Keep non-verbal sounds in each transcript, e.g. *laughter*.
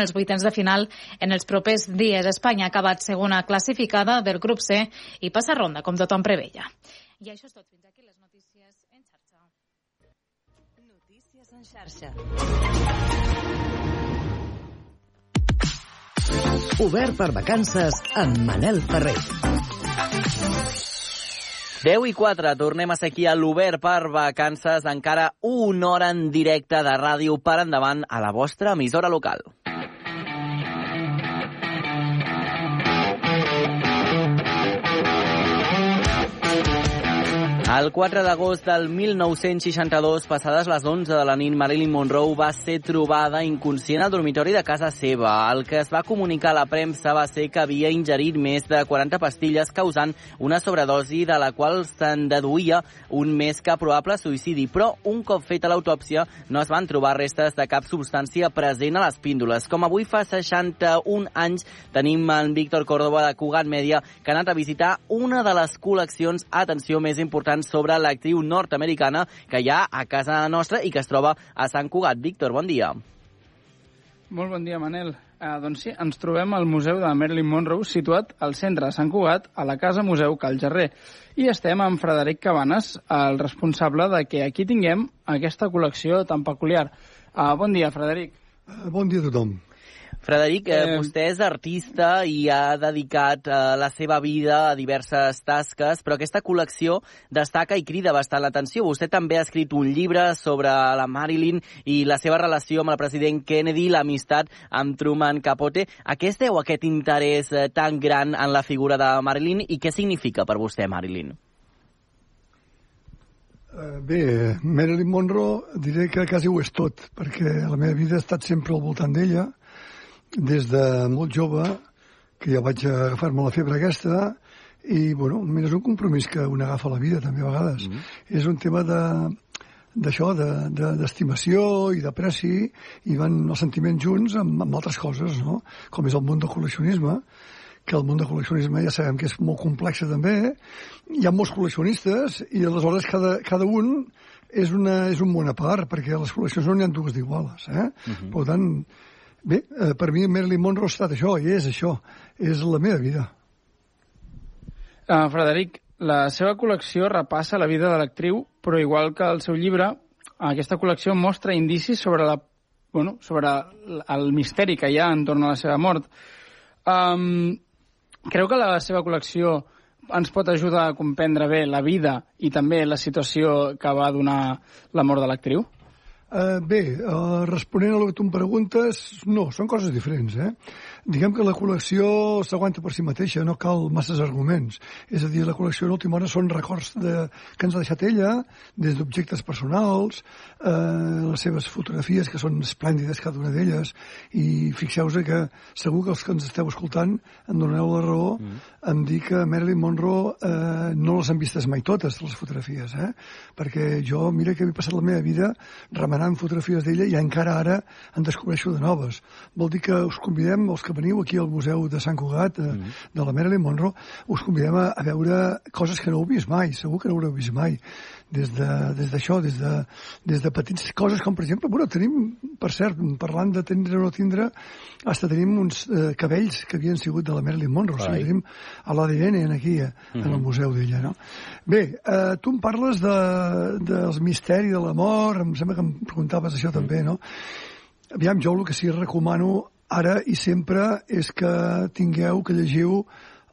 els vuitens de final en els propers dies. Espanya ha acabat segona classificada del grup C i passa ronda, com tothom preveia. I això és tot. Fins aquí les notícies en xarxa. Notícies en xarxa. Obert per vacances amb Manel Ferrer. 10 i 4, tornem a ser aquí a l'Obert per vacances, encara una hora en directe de ràdio per endavant a la vostra emissora local. El 4 d'agost del 1962, passades les 11 de la nit, Marilyn Monroe va ser trobada inconscient al dormitori de casa seva. El que es va comunicar a la premsa va ser que havia ingerit més de 40 pastilles causant una sobredosi de la qual se'n deduïa un més que probable suïcidi. Però un cop feta l'autòpsia no es van trobar restes de cap substància present a les píndoles. Com avui fa 61 anys tenim en Víctor Córdoba de Cugat Mèdia que ha anat a visitar una de les col·leccions, atenció, més importants sobre l'actriu nord-americana que hi ha a casa nostra i que es troba a Sant Cugat. Víctor, bon dia. Molt bon dia, Manel. Uh, doncs sí, ens trobem al Museu de Marilyn Monroe, situat al centre de Sant Cugat, a la Casa Museu Cal Gerrer. I estem amb Frederic Cabanes, el responsable de que aquí tinguem aquesta col·lecció tan peculiar. Uh, bon dia, Frederic. Uh, bon dia a tothom. Frederic, eh, eh, vostè és artista i ha dedicat eh, la seva vida a diverses tasques, però aquesta col·lecció destaca i crida bastant l'atenció. Vostè també ha escrit un llibre sobre la Marilyn i la seva relació amb el president Kennedy, l'amistat amb Truman Capote. A què es deu aquest interès eh, tan gran en la figura de Marilyn i què significa per vostè Marilyn? Uh, bé, Marilyn Monroe diré que quasi ho és tot, perquè la meva vida ha estat sempre al voltant d'ella, des de molt jove, que ja vaig agafar-me la febre aquesta, i, bueno, és un compromís que un agafa a la vida, també, a vegades. Mm -hmm. És un tema de d'això, d'estimació de, de, i d'apreci, i van els sentiments junts amb, amb altres coses, no? Com és el món del col·leccionisme, que el món del col·leccionisme ja sabem que és molt complex també, hi ha molts col·leccionistes i aleshores cada, cada un és, una, és un món a part, perquè les col·leccions no n'hi ha dues d'iguales, eh? Uh -huh. Per tant, Bé, eh, per mi Marilyn Monroe ha estat això, i és això, és la meva vida. Uh, Frederic, la seva col·lecció repassa la vida de l'actriu, però igual que el seu llibre, aquesta col·lecció mostra indicis sobre, la, bueno, sobre el misteri que hi ha entorn a la seva mort. Um, creu que la seva col·lecció ens pot ajudar a comprendre bé la vida i també la situació que va donar la mort de l'actriu? Uh, bé, uh, responent a el que tu em preguntes, no, són coses diferents, eh? Diguem que la col·lecció s'aguanta per si mateixa, no cal masses arguments. És a dir, la col·lecció en última hora són records de, que ens ha deixat ella, des d'objectes personals, eh, les seves fotografies, que són esplèndides cada una d'elles, i fixeu-vos que segur que els que ens esteu escoltant em donareu la raó mm. em dir que Marilyn Monroe eh, no les han vistes mai totes, les fotografies, eh? perquè jo, mira que he passat la meva vida remenant fotografies d'ella i encara ara en descobreixo de noves. Vol dir que us convidem, els que veniu aquí al Museu de Sant Cugat, eh, mm. de la Marilyn Monroe, us convidem a, a veure coses que no heu vist mai, segur que no haureu vist mai des d'això, de, des, de, des de petits coses com, per exemple, bueno, tenim, per cert, parlant de tindre o no tindre, hasta tenim uns eh, cabells que havien sigut de la Marilyn Monroe, o sigui, tenim a l'ADN aquí, eh, en el mhm. museu d'ella, no? Bé, eh, tu em parles de, dels misteris de l'amor, em sembla que em preguntaves això també, no? Aviam, jo el que sí recomano ara i sempre és que tingueu, que llegiu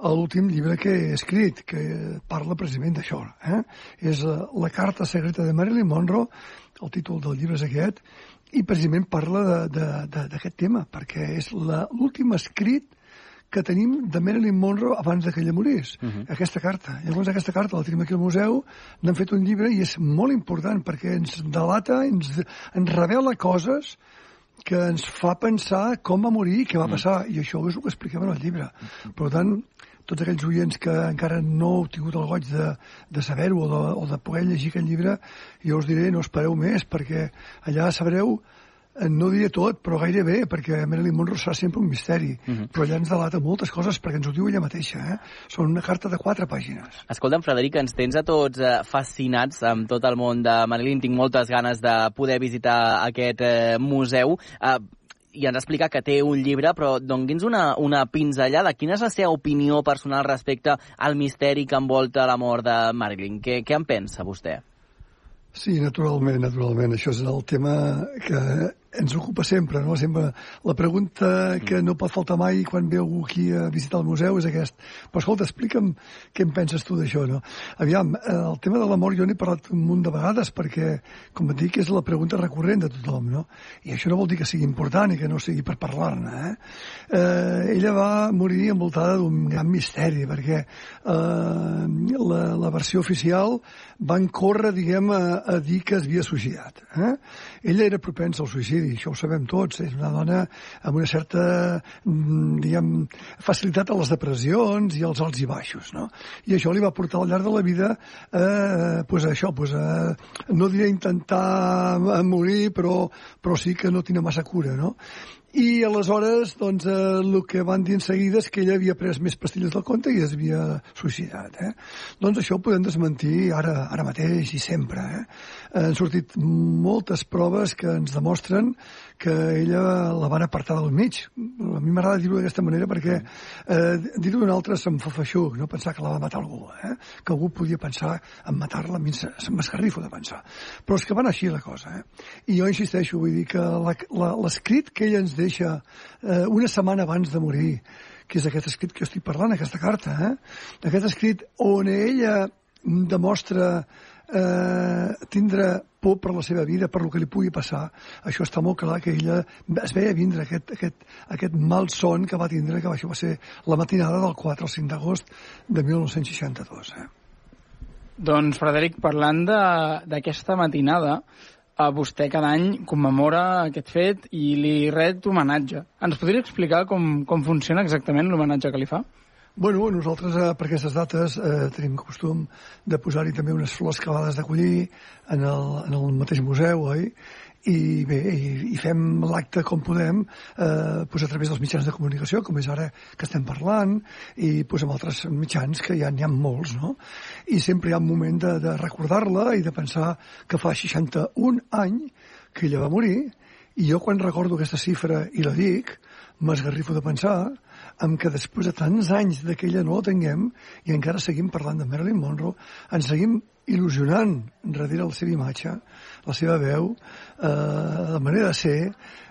l'últim llibre que he escrit, que parla precisament d'això. Eh? És uh, La carta secreta de Marilyn Monroe, el títol del llibre és aquest, i precisament parla d'aquest tema, perquè és l'últim escrit que tenim de Marilyn Monroe abans de que ella morís, uh -huh. aquesta carta. Llavors aquesta carta la tenim aquí al museu, n'han fet un llibre i és molt important perquè ens delata, ens, ens revela coses que ens fa pensar com va morir i què va mm. passar, mm. i això és el que expliquem en el llibre. Per tant, tots aquells oients que encara no heu tingut el goig de, de saber-ho o, de, o de poder llegir aquest llibre, jo us diré, no espereu més, perquè allà sabreu no diré tot, però gairebé, perquè Marilyn Monroe serà sempre un misteri. Uh mhm. -huh. Però allà ens delata moltes coses, perquè ens ho diu ella mateixa. Eh? Són una carta de quatre pàgines. Escolta'm, Frederic, ens tens a tots eh, fascinats amb tot el món de Marilyn. Tinc moltes ganes de poder visitar aquest eh, museu. Eh, i ens explica que té un llibre, però dongui'ns una, una pinzellada. Quina és la seva opinió personal respecte al misteri que envolta la mort de Marilyn? Què, què en pensa vostè? Sí, naturalment, naturalment. Això és el tema que ens ocupa sempre, no? Sempre la pregunta que no pot faltar mai quan ve algú aquí a visitar el museu és aquest. Però escolta, explica'm què en penses tu d'això, no? Aviam, eh, el tema de l'amor jo n'he parlat un munt de vegades perquè, com et dic, és la pregunta recurrent de tothom, no? I això no vol dir que sigui important i que no sigui per parlar-ne, eh? eh? Ella va morir envoltada d'un gran misteri perquè eh, la, la versió oficial van córrer, diguem, a, a dir que es havia suïcidat. Eh? Ella era propensa al suïcidi, això ho sabem tots, és una dona amb una certa, mm, diguem, facilitat a les depressions i als alts i baixos, no? I això li va portar al llarg de la vida, eh, pues això, pues, eh, no diré intentar morir, però, però sí que no tenia massa cura, no? I aleshores, doncs, eh, el que van dir en seguida és que ella havia pres més pastilles del compte i es havia suïcidat. Eh? Doncs això ho podem desmentir ara, ara mateix i sempre. Eh? Han sortit moltes proves que ens demostren que ella la van apartar del mig. A mi m'agrada dir-ho d'aquesta manera perquè eh, dir-ho d'un altre se'm fa feixuc, no pensar que la va matar algú, eh? que algú podia pensar en matar-la, esgarrifo de pensar. Però és que va anar així la cosa. Eh? I jo insisteixo, vull dir que l'escrit que ella ens deixa eh, una setmana abans de morir, que és aquest escrit que estic parlant, aquesta carta, eh? aquest escrit on ella demostra eh, tindre por per la seva vida, per lo que li pugui passar. Això està molt clar que ella es veia vindre aquest, aquest, aquest mal son que va tindre, que això va ser la matinada del 4 al 5 d'agost de 1962. Eh? Doncs, Frederic, parlant d'aquesta matinada, a vostè cada any commemora aquest fet i li ret homenatge. Ens podria explicar com, com funciona exactament l'homenatge que li fa? Bueno, nosaltres eh, per aquestes dates eh, tenim costum de posar-hi també unes flors calades d'acollir en, el, en el mateix museu, oi? I bé, i, i fem l'acte com podem, eh, pues a través dels mitjans de comunicació, com és ara que estem parlant, i pues amb altres mitjans que ja n'hi ha molts, no? I sempre hi ha un moment de, de recordar-la i de pensar que fa 61 any que ella va morir, i jo quan recordo aquesta xifra i la dic, m'esgarrifo de pensar amb que després de tants anys de que ella no la tinguem i encara seguim parlant de Marilyn Monroe, ens seguim il·lusionant darrere la seva imatge, la seva veu, eh, la manera de ser,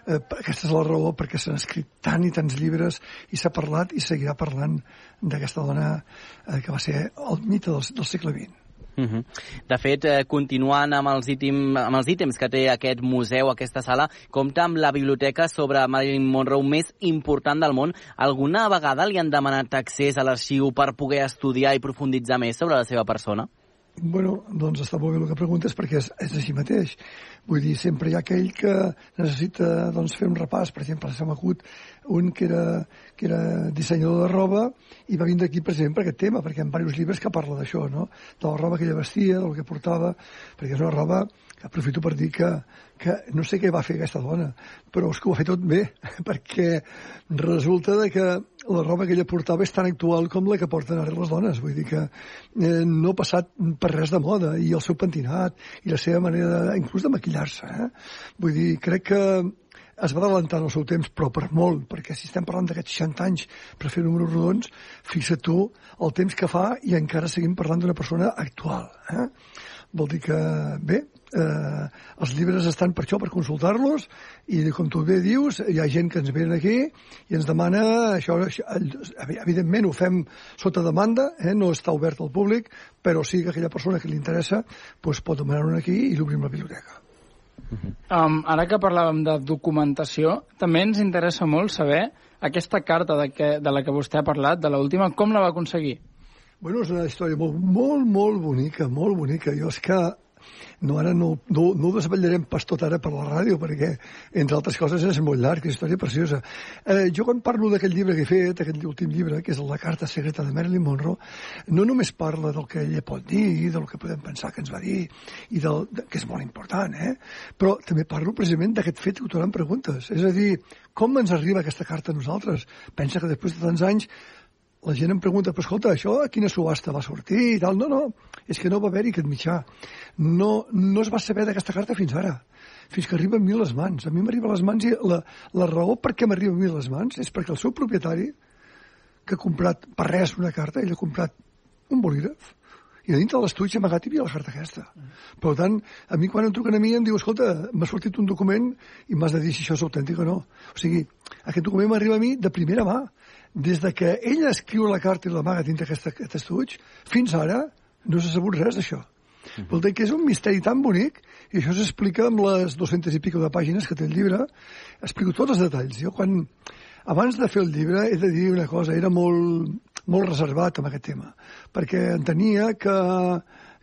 eh, aquesta és la raó perquè s'han escrit tant i tants llibres i s'ha parlat i seguirà parlant d'aquesta dona eh, que va ser el mite del, del segle XX. Uh -huh. De fet, eh, continuant amb els, ítem, amb els ítems que té aquest museu, aquesta sala, compta amb la biblioteca sobre Marilyn Monroe més important del món. Alguna vegada li han demanat accés a l'arxiu per poder estudiar i profunditzar més sobre la seva persona? Bueno, doncs està molt bé el que preguntes perquè és, és així mateix. Vull dir, sempre hi ha aquell que necessita doncs, fer un repàs. Per exemple, s'ha m'acut un que era, que era dissenyador de roba i va vindre aquí precisament per aquest tema, perquè hi ha diversos llibres que parla d'això, no? de la roba que ella vestia, del que portava, perquè és una roba que aprofito per dir que, que no sé què va fer aquesta dona, però és que ho va fer tot bé, *laughs* perquè resulta de que la roba que ella portava és tan actual com la que porten ara les dones, vull dir que eh, no ha passat per res de moda, i el seu pentinat, i la seva manera, de, inclús de maquillar-se, eh? vull dir, crec que es va adelantar en el seu temps, però per molt, perquè si estem parlant d'aquests 60 anys per fer números rodons, fixa't tu el temps que fa i encara seguim parlant d'una persona actual. Eh? Vol dir que, bé, eh, els llibres estan per això, per consultar-los, i com tu bé dius, hi ha gent que ens ve aquí i ens demana, això, això evidentment ho fem sota demanda, eh, no està obert al públic, però sí que aquella persona que li interessa doncs pot demanar-ho aquí i l'obrim la biblioteca. Um, ara que parlàvem de documentació, també ens interessa molt saber aquesta carta de, que, de la que vostè ha parlat, de l'última, com la va aconseguir? Bueno, és una història molt, molt, molt bonica, molt bonica. Jo és que no, ara no, no, no ho desvetllarem pas tot ara per la ràdio, perquè, entre altres coses, és molt llarg, és història preciosa. Eh, jo quan parlo d'aquest llibre que he fet, aquest últim llibre, que és La carta secreta de Marilyn Monroe, no només parla del que ella pot dir, del que podem pensar que ens va dir, i del, de, que és molt important, eh? però també parlo precisament d'aquest fet que em preguntes. És a dir, com ens arriba aquesta carta a nosaltres? Pensa que després de tants anys la gent em pregunta, però escolta, això a quina subhasta va sortir i tal? No, no, és que no va haver-hi aquest mitjà. No, no es va saber d'aquesta carta fins ara fins que arriba a mi les mans. A mi m'arriba a les mans i la, la raó per què m'arriba a mi les mans és perquè el seu propietari, que ha comprat per res una carta, ell ha comprat un bolígraf, i a dintre de l'estudi amagat hi havia la carta aquesta. Per tant, a mi quan em truquen a mi em diu, escolta, m'ha sortit un document i m'has de dir si això és autèntic o no. O sigui, aquest document m'arriba a mi de primera mà. Des de que ell escriu la carta i l'amaga dintre d'aquest estuig, fins ara no s'ha sabut res d'això. -huh. Vol dir que és un misteri tan bonic i això s'explica amb les 200 i pico de pàgines que té el llibre. Explico tots els detalls. Jo quan, abans de fer el llibre, he de dir una cosa, era molt, molt reservat amb aquest tema, perquè entenia que,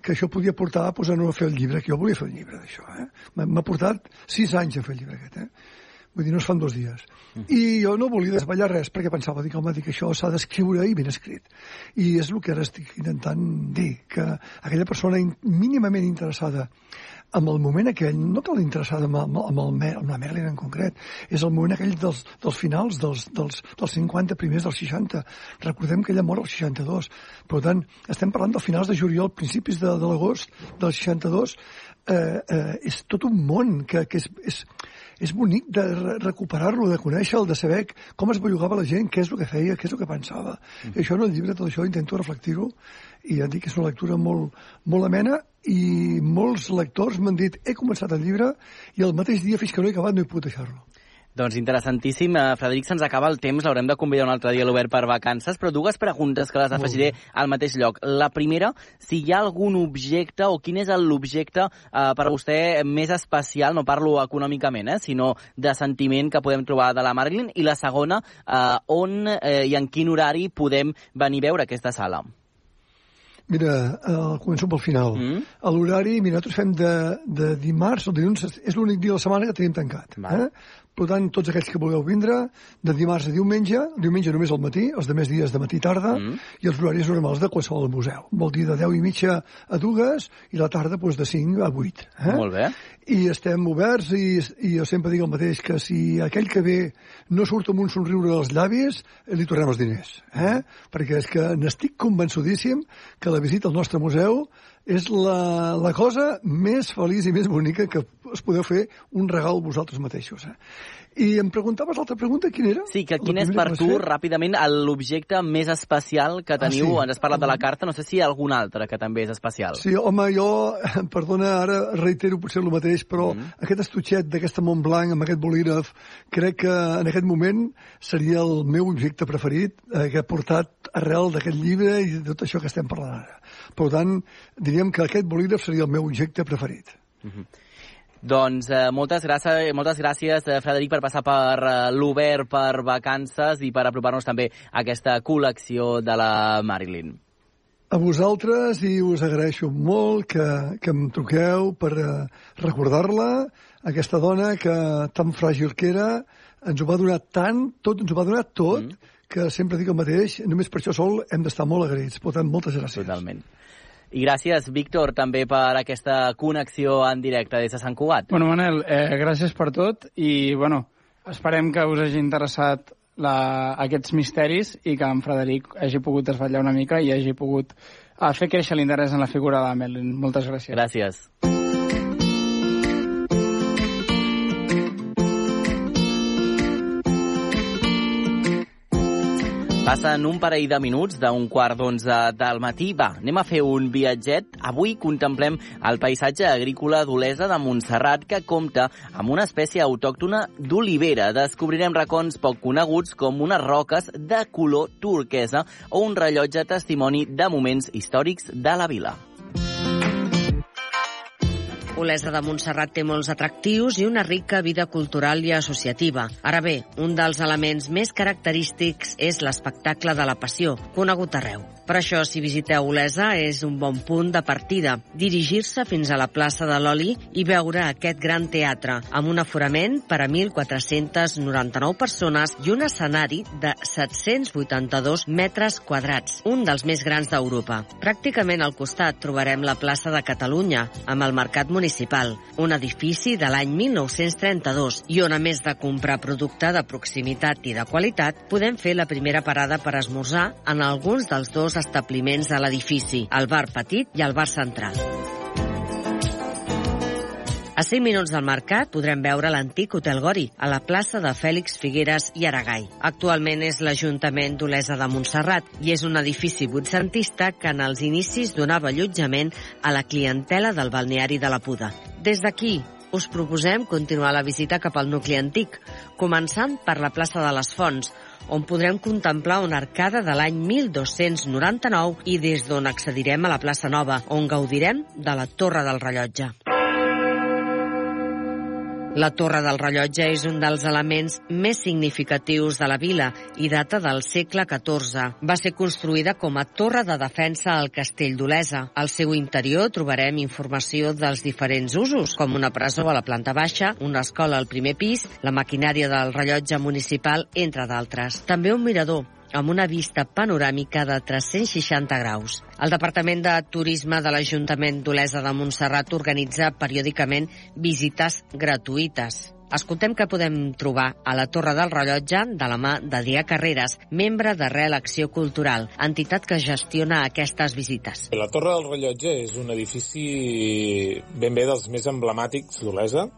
que això podia portar a posar-nos a fer el llibre, que jo volia fer el llibre d'això. Eh? M'ha portat sis anys a fer el llibre aquest. Eh? Vull dir, no es fan dos dies. I jo no volia desballar res perquè pensava, dic, home, dic, això s'ha d'escriure i ben escrit. I és el que ara estic intentant dir, que aquella persona mínimament interessada amb el moment aquell, no cal interessada amb, amb, amb, el, amb la Merlin en concret, és el moment aquell dels, dels finals, dels, dels, dels 50 primers dels 60. Recordem que ella mor al 62. Per tant, estem parlant dels finals de juliol, principis de, de l'agost del 62. Eh, eh, és tot un món que, que és, és, és bonic de recuperar-lo, de conèixer-lo, de saber com es bellugava la gent, què és el que feia, què és el que pensava. Mm. I això en el llibre, tot això, intento reflectir-ho i ja dic que és una lectura molt, molt amena i molts lectors m'han dit he començat el llibre i el mateix dia fins que no he acabat no he pogut deixar-lo. Doncs interessantíssim. Uh, Frederic, se'ns acaba el temps, l'haurem de convidar un altre dia a l'Obert per vacances, però dues preguntes que les afegiré al mateix lloc. La primera, si hi ha algun objecte o quin és l'objecte uh, per a vostè més especial, no parlo econòmicament, eh, sinó de sentiment que podem trobar de la Marilyn, i la segona, uh, on uh, i en quin horari podem venir a veure aquesta sala? Mira, uh, començo pel final. Mm. L'horari, mira, nosaltres fem de, de dimarts o dilluns, és l'únic dia de la setmana que tenim tancat. Eh? Per tant, tots aquells que vulgueu vindre, de dimarts a diumenge, diumenge només al matí, els de més dies de matí i tarda, mm. i els horaris normals de qualsevol museu. Vol dir de 10 i mitja a dues i la tarda doncs, de 5 a 8. Eh? Molt bé. I estem oberts i, i jo sempre dic el mateix, que si aquell que ve no surt amb un somriure als llavis, li tornem els diners. Eh? Perquè és que n'estic convençudíssim que la visita al nostre museu és la, la cosa més feliç i més bonica que us podeu fer un regal vosaltres mateixos. Eh? I em preguntaves l'altra pregunta, quina era? Sí, que quin és per tu, fer? ràpidament, l'objecte més especial que ah, teniu? Ah, sí. Ens has parlat de la carta, no sé si hi ha algun altre que també és especial. Sí, home, jo, *laughs* perdona, ara reitero potser el mateix, però mm. aquest estutxet d'aquesta Montblanc amb aquest bolígraf, crec que en aquest moment seria el meu objecte preferit eh, que ha portat arrel d'aquest llibre i de tot això que estem parlant ara. Per tant, diríem que aquest bolígraf seria el meu objecte preferit. Mm -hmm. Doncs eh, moltes, gràcies, moltes gràcies, eh, Frederic, per passar per eh, l'Obert per vacances i per apropar-nos també a aquesta col·lecció de la Marilyn. A vosaltres i us agraeixo molt que, que em truqueu per eh, recordar-la, aquesta dona que tan fràgil que era, ens ho va donar tant, tot, ens ho va donar tot, mm. Que sempre dic el mateix, només per això sol hem d'estar molt agraïts. Per tant, moltes gràcies. Totalment. I gràcies, Víctor, també per aquesta connexió en directe des de Sant Cugat. Bueno, Manel, eh, gràcies per tot i, bueno, esperem que us hagi interessat la, aquests misteris i que en Frederic hagi pogut desvetllar una mica i hagi pogut eh, fer créixer l'interès en la figura de Melin. Moltes gràcies. Gràcies. Passen un parell de minuts d'un quart d'onze del matí. Va, anem a fer un viatget. Avui contemplem el paisatge agrícola d'Olesa de Montserrat que compta amb una espècie autòctona d'olivera. Descobrirem racons poc coneguts com unes roques de color turquesa o un rellotge testimoni de moments històrics de la vila. Olesa de Montserrat té molts atractius i una rica vida cultural i associativa. Ara bé, un dels elements més característics és l'espectacle de la passió, conegut arreu. Per això, si visiteu Olesa, és un bon punt de partida. Dirigir-se fins a la plaça de l'Oli i veure aquest gran teatre, amb un aforament per a 1.499 persones i un escenari de 782 metres quadrats, un dels més grans d'Europa. Pràcticament al costat trobarem la plaça de Catalunya, amb el Mercat Municipal, un edifici de l'any 1932 i on, a més de comprar producte de proximitat i de qualitat, podem fer la primera parada per esmorzar en alguns dels dos establiments de l'edifici, el bar petit i el bar central. A 5 minuts del mercat podrem veure l'antic Hotel Gori, a la plaça de Fèlix Figueres i Aragai. Actualment és l'Ajuntament d'Olesa de Montserrat i és un edifici vuitcentista que en els inicis donava allotjament a la clientela del balneari de la Puda. Des d'aquí, us proposem continuar la visita cap al nucli antic, començant per la plaça de les Fonts, on podrem contemplar una arcada de l'any 1299 i des d'on accedirem a la plaça Nova, on gaudirem de la Torre del Rellotge. La Torre del Rellotge és un dels elements més significatius de la vila i data del segle XIV. Va ser construïda com a torre de defensa al castell d'Olesa. Al seu interior trobarem informació dels diferents usos, com una presó a la planta baixa, una escola al primer pis, la maquinària del rellotge municipal, entre d'altres. També un mirador, amb una vista panoràmica de 360 graus. El Departament de Turisme de l'Ajuntament d'Olesa de Montserrat organitza periòdicament visites gratuïtes. Escoltem què podem trobar a la Torre del Rellotge de la mà d'Adrià Carreras, membre de Real Acció Cultural, entitat que gestiona aquestes visites. La Torre del Rellotge és un edifici ben bé dels més emblemàtics d'Olesa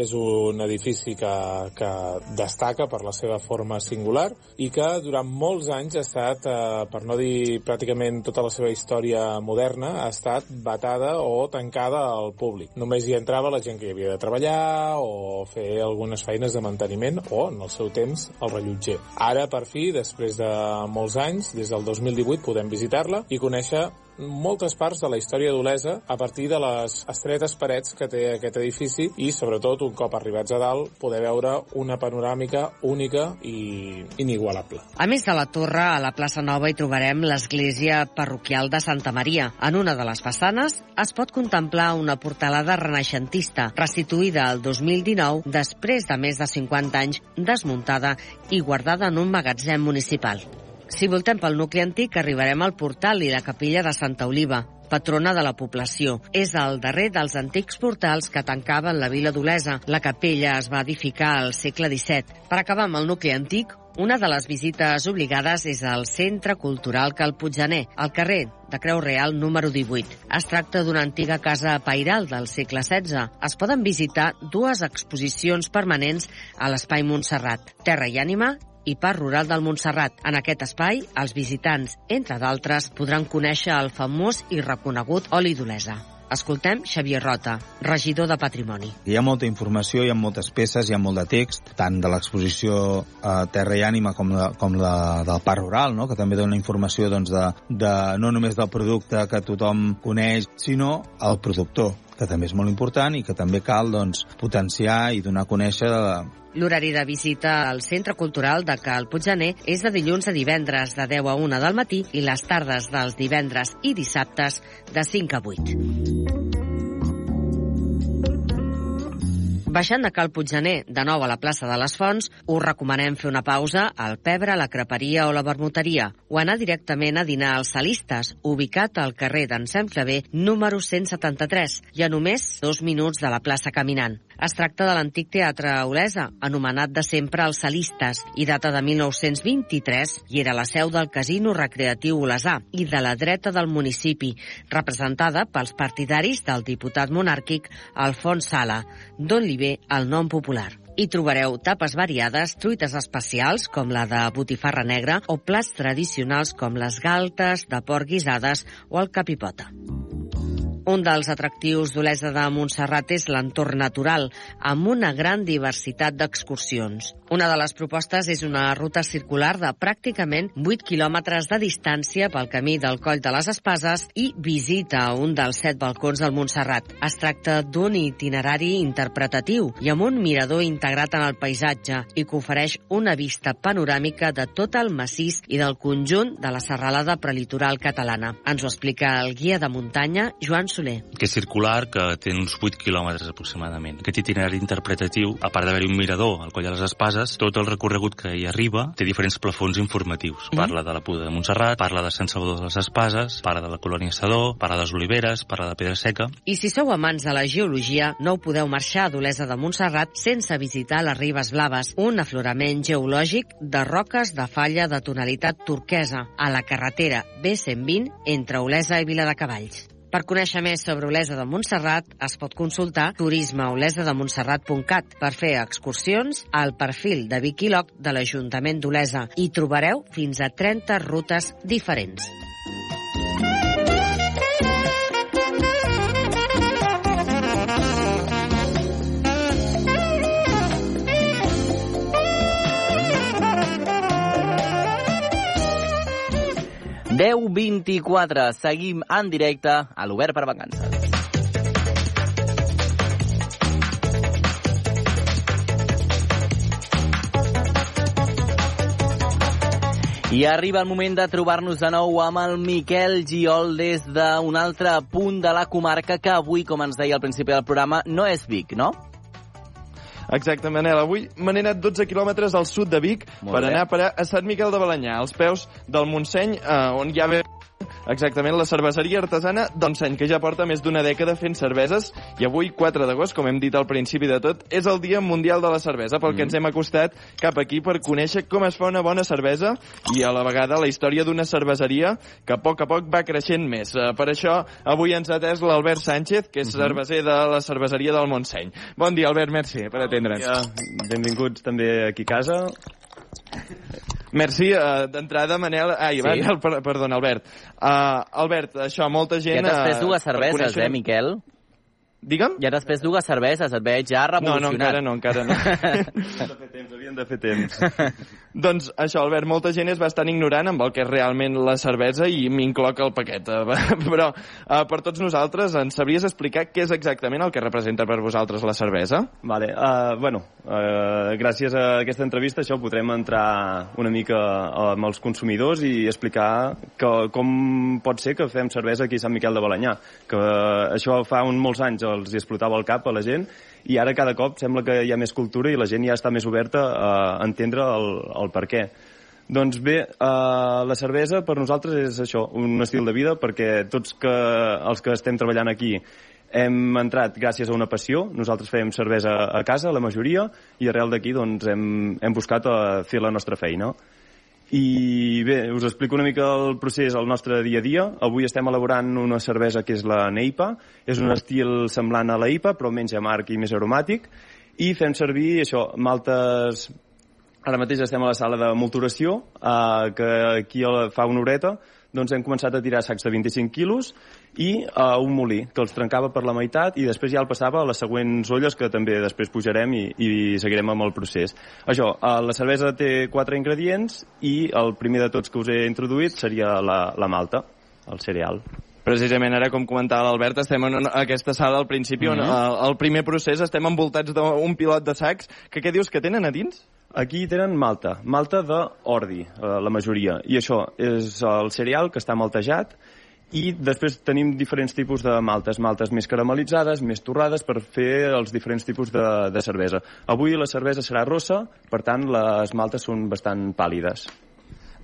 és un edifici que, que destaca per la seva forma singular i que durant molts anys ha estat, eh, per no dir pràcticament tota la seva història moderna, ha estat batada o tancada al públic. Només hi entrava la gent que hi havia de treballar o fer algunes feines de manteniment o, en el seu temps, el rellotger. Ara, per fi, després de molts anys, des del 2018, podem visitar-la i conèixer moltes parts de la història d'Olesa a partir de les estretes parets que té aquest edifici i, sobretot, un cop arribats a dalt, poder veure una panoràmica única i inigualable. A més de la torre, a la plaça Nova hi trobarem l'església parroquial de Santa Maria. En una de les façanes es pot contemplar una portalada renaixentista, restituïda el 2019 després de més de 50 anys desmuntada i guardada en un magatzem municipal. Si voltem pel nucli antic, arribarem al portal i la capella de Santa Oliva, patrona de la població. És el darrer dels antics portals que tancaven la vila d'Olesa. La capella es va edificar al segle XVII. Per acabar amb el nucli antic, una de les visites obligades és al Centre Cultural Cal Puiggener, al carrer de Creu Real número 18. Es tracta d'una antiga casa pairal del segle XVI. Es poden visitar dues exposicions permanents a l'Espai Montserrat, Terra i Ànima i Parc Rural del Montserrat. En aquest espai, els visitants, entre d'altres, podran conèixer el famós i reconegut oli d'Olesa. Escoltem Xavier Rota, regidor de Patrimoni. Hi ha molta informació, hi ha moltes peces, hi ha molt de text, tant de l'exposició eh, Terra i Ànima com, la, com la del Parc Rural, no? que també dona informació doncs, de, de, no només del producte que tothom coneix, sinó el productor que també és molt important i que també cal doncs, potenciar i donar a conèixer L'horari de visita al Centre Cultural de Cal Puiggener és de dilluns a divendres de 10 a 1 del matí i les tardes dels divendres i dissabtes de 5 a 8. Baixant de Cal Puiggener, de nou a la plaça de les Fonts, us recomanem fer una pausa al Pebre, la Creperia o la Vermuteria, o anar directament a dinar als Salistes, ubicat al carrer d'en Clavé, número 173, i a només dos minuts de la plaça caminant. Es tracta de l'antic teatre Olesa, anomenat de sempre els Salistes, i data de 1923, i era la seu del Casino Recreatiu Olesà i de la dreta del municipi, representada pels partidaris del diputat monàrquic Alfons Sala, d'on li ve el nom popular. Hi trobareu tapes variades, truites especials com la de botifarra negra o plats tradicionals com les galtes de porc guisades o el capipota. Un dels atractius d'Olesa de Montserrat és l'entorn natural, amb una gran diversitat d'excursions. Una de les propostes és una ruta circular de pràcticament 8 quilòmetres de distància pel camí del Coll de les Espases i visita un dels set balcons del Montserrat. Es tracta d'un itinerari interpretatiu i amb un mirador integrat en el paisatge i que ofereix una vista panoràmica de tot el massís i del conjunt de la serralada prelitoral catalana. Ens ho explica el guia de muntanya, Joan Soler. Que és circular, que té uns 8 quilòmetres aproximadament. Aquest itinerari interpretatiu, a part d'haver-hi un mirador al coll de les Espases, tot el recorregut que hi arriba té diferents plafons informatius. Mm. Parla de la Puda de Montserrat, parla de Sant Salvador de les Espases, parla de la colònia Sador, parla de les Oliveres, parla de Pedra Seca. I si sou amants de la geologia, no podeu marxar a d'Olesa de Montserrat sense visitar les Ribes Blaves, un aflorament geològic de roques de falla de tonalitat turquesa a la carretera B120 entre Olesa i Viladecavalls. Per conèixer més sobre Olesa de Montserrat, es pot consultar turismeolesademontserrat.cat per fer excursions al perfil de Wikiloc de l'Ajuntament d'Olesa. Hi trobareu fins a 30 rutes diferents. Deu 24. Seguim en directe a l'Obert per Vacances. I arriba el moment de trobar-nos de nou amb el Miquel Giol des d'un altre punt de la comarca que avui, com ens deia al principi del programa, no és Vic, no? Exacte, Manel. Avui me n'he anat 12 quilòmetres al sud de Vic Molt per bé. anar a parar a Sant Miquel de Balanyà, als peus del Montseny, eh, on hi ha exactament la cerveseria artesana d'Onseny, que ja porta més d'una dècada fent cerveses, i avui, 4 d'agost, com hem dit al principi de tot, és el Dia Mundial de la Cervesa, pel que ens hem acostat cap aquí per conèixer com es fa una bona cervesa i a la vegada la història d'una cerveseria que a poc a poc va creixent més. Eh, Per això, avui ens ha atès l'Albert Sánchez, que és cerveser de la cerveseria del Montseny. Bon dia, Albert, merci per atendre'ns. Ja, benvinguts també aquí a casa. Merci, uh, d'entrada, Manel... Ai, Sí. sí. Manel, per, perdona, Albert. Uh, Albert, això, molta gent... Ja després eh, dues per cerveses, conèixer- eh, Miquel? Digue'm? Ja després dues cerveses, et veig ja No, no, revolucionat. encara no, encara no. *laughs* Havien de fer temps, *laughs* doncs això, Albert, molta gent és bastant ignorant amb el que és realment la cervesa i m'incloc el paquet. eh, *laughs* Però uh, per tots nosaltres, ens sabries explicar què és exactament el que representa per vosaltres la cervesa? Vale, uh, bueno, uh, gràcies a aquesta entrevista això podrem entrar una mica amb els consumidors i explicar que, com pot ser que fem cervesa aquí a Sant Miquel de Balanyà, que això fa uns molts anys els explotava el cap a la gent i ara cada cop sembla que hi ha més cultura i la gent ja està més oberta a entendre el, el per què. Doncs bé, uh, la cervesa per nosaltres és això, un estil de vida, perquè tots que, els que estem treballant aquí hem entrat gràcies a una passió. Nosaltres fèiem cervesa a casa, la majoria, i arrel d'aquí doncs, hem, hem buscat a fer la nostra feina. I bé, us explico una mica el procés al nostre dia a dia. Avui estem elaborant una cervesa que és la Neipa. És un estil semblant a la IPA, però menys amarg i més aromàtic. I fem servir això, maltes Ara mateix estem a la sala de molturació, eh, que aquí fa una horeta, doncs hem començat a tirar sacs de 25 quilos i eh, un molí, que els trencava per la meitat i després ja el passava a les següents olles, que també després pujarem i, i seguirem amb el procés. Això, eh, la cervesa té quatre ingredients i el primer de tots que us he introduït seria la, la malta, el cereal. Precisament ara, com comentava l'Albert, estem en aquesta sala al principi on Mhm. eh, el primer procés estem envoltats d'un pilot de sacs que què dius que tenen a dins? Aquí tenen malta, malta d'ordi, eh, la majoria. I això és el cereal que està maltejat i després tenim diferents tipus de maltes, maltes més caramelitzades, més torrades, per fer els diferents tipus de, de cervesa. Avui la cervesa serà rossa, per tant les maltes són bastant pàl·lides.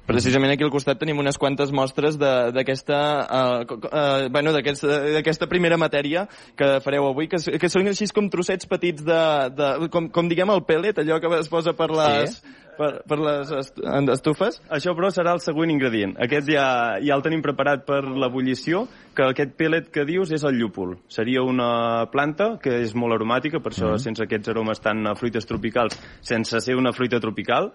Precisament aquí al costat tenim unes quantes mostres de- d'aquesta uh, uh, bueno, d'aquesta d'aquesta primera matèria que fareu avui, que, que són així com trossets petits de, de com, com diguem el pellet, allò que es posa per les, Sí. per, per les est estufes. Això, però, serà el següent ingredient. Aquest ja, ja el tenim preparat per l'ebullició, que aquest pellet que dius és el llúpol. Seria una planta que és molt aromàtica, per això, Mhm. sense aquests aromes tan a fruites tropicals, sense ser una fruita tropical,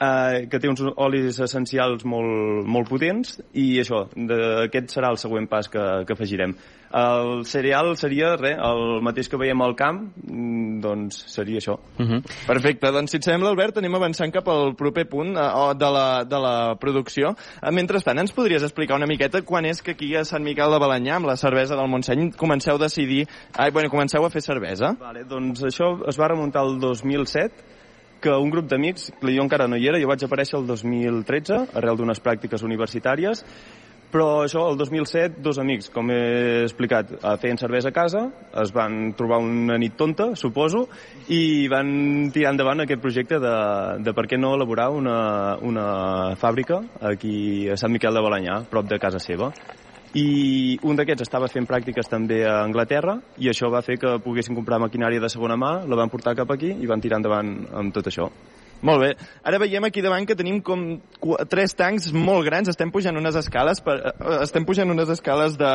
eh, que té uns olis essencials molt, molt potents i això, de, aquest serà el següent pas que, que afegirem. El cereal seria res, el mateix que veiem al camp, mm, doncs seria això. Uh -huh. Perfecte, doncs si et sembla, Albert, anem avançant cap al proper punt eh, de, la, de la producció. Eh, mentrestant, ens podries explicar una miqueta quan és que aquí a Sant Miquel de Balanyà, amb la cervesa del Montseny, comenceu a decidir... Ai, bueno, comenceu a fer cervesa? Vale, doncs això es va remuntar al 2007, que un grup d'amics, jo encara no hi era, jo vaig aparèixer el 2013, arrel d'unes pràctiques universitàries, però això, el 2007, dos amics, com he explicat, eh, feien cervesa a casa, es van trobar una nit tonta, suposo, i van tirar endavant aquest projecte de, de per què no elaborar una, una fàbrica aquí a Sant Miquel de Balanyà, prop de casa seva i un d'aquests estava fent pràctiques també a Anglaterra i això va fer que poguessin comprar maquinària de segona mà, la van portar cap aquí i van tirar endavant amb tot això. Molt bé. Ara veiem aquí davant que tenim com tres tancs molt grans. Estem pujant unes escales, per, eh, estem pujant unes escales de,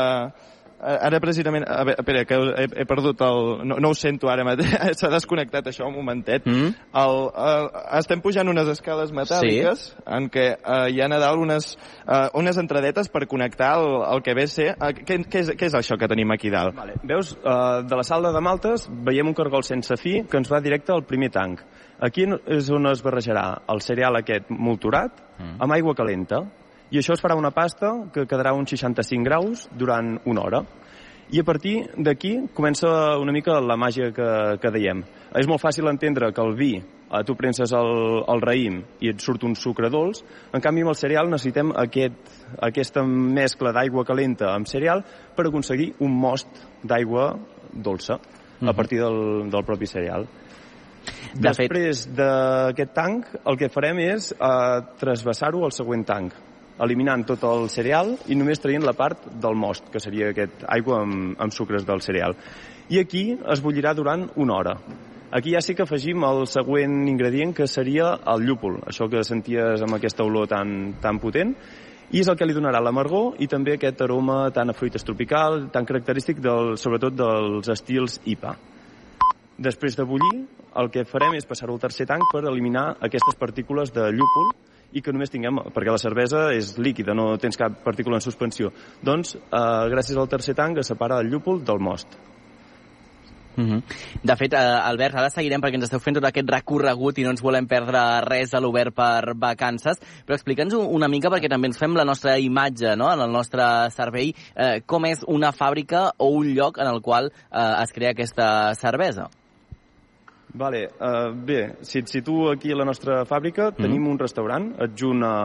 Eh, ara precisament... A veure, espera, que he, he perdut el... No, no ho sento ara mateix, *laughs* s'ha desconnectat això un momentet. Mm. El, el, estem pujant unes escales metàl·liques sí. en què uh, hi ha a dalt unes, uh, unes entradetes per connectar el, el que ve a ser... Uh, què, què, és, què és això que tenim aquí dalt? Vale. Veus, uh, de la sala de Maltes veiem un cargol sense fi que ens va directe al primer tanc. Aquí és on es barrejarà el cereal aquest molturat mm. amb aigua calenta i això es farà una pasta que quedarà uns 65 graus durant una hora. I a partir d'aquí comença una mica la màgia que, que dèiem. És molt fàcil entendre que el vi, eh, tu prenses el, el raïm i et surt un sucre dolç, en canvi amb el cereal necessitem aquest, aquesta mescla d'aigua calenta amb cereal per aconseguir un most d'aigua dolça mm -hmm. a mhm. partir del, del propi cereal. De Després d'aquest tanc, el que farem és eh, trasbassar-ho al següent tanc eliminant tot el cereal i només traient la part del most, que seria aquest aigua amb, amb sucres del cereal. I aquí es bullirà durant una hora. Aquí ja sí que afegim el següent ingredient, que seria el llúpol, això que senties amb aquesta olor tan, tan potent, i és el que li donarà l'amargor i també aquest aroma tan a fruites tropical, tan característic del, sobretot dels estils IPA. Després de bullir, el que farem és passar-ho al tercer tanc per eliminar aquestes partícules de llúpol i que només tinguem, perquè la cervesa és líquida, no tens cap partícula en suspensió. Doncs, eh, gràcies al tercer tanc, es separa el llúpol del most. Mm -hmm. De fet, eh, Albert, ara seguirem perquè ens esteu fent tot aquest recorregut i no ens volem perdre res a l'obert per vacances, però explica'ns una mica perquè també ens fem la nostra imatge no? en el nostre cervell, eh, com és una fàbrica o un lloc en el qual eh, es crea aquesta cervesa. Vale, uh, bé, si et situo aquí a la nostra fàbrica, mm. tenim un restaurant adjunt a,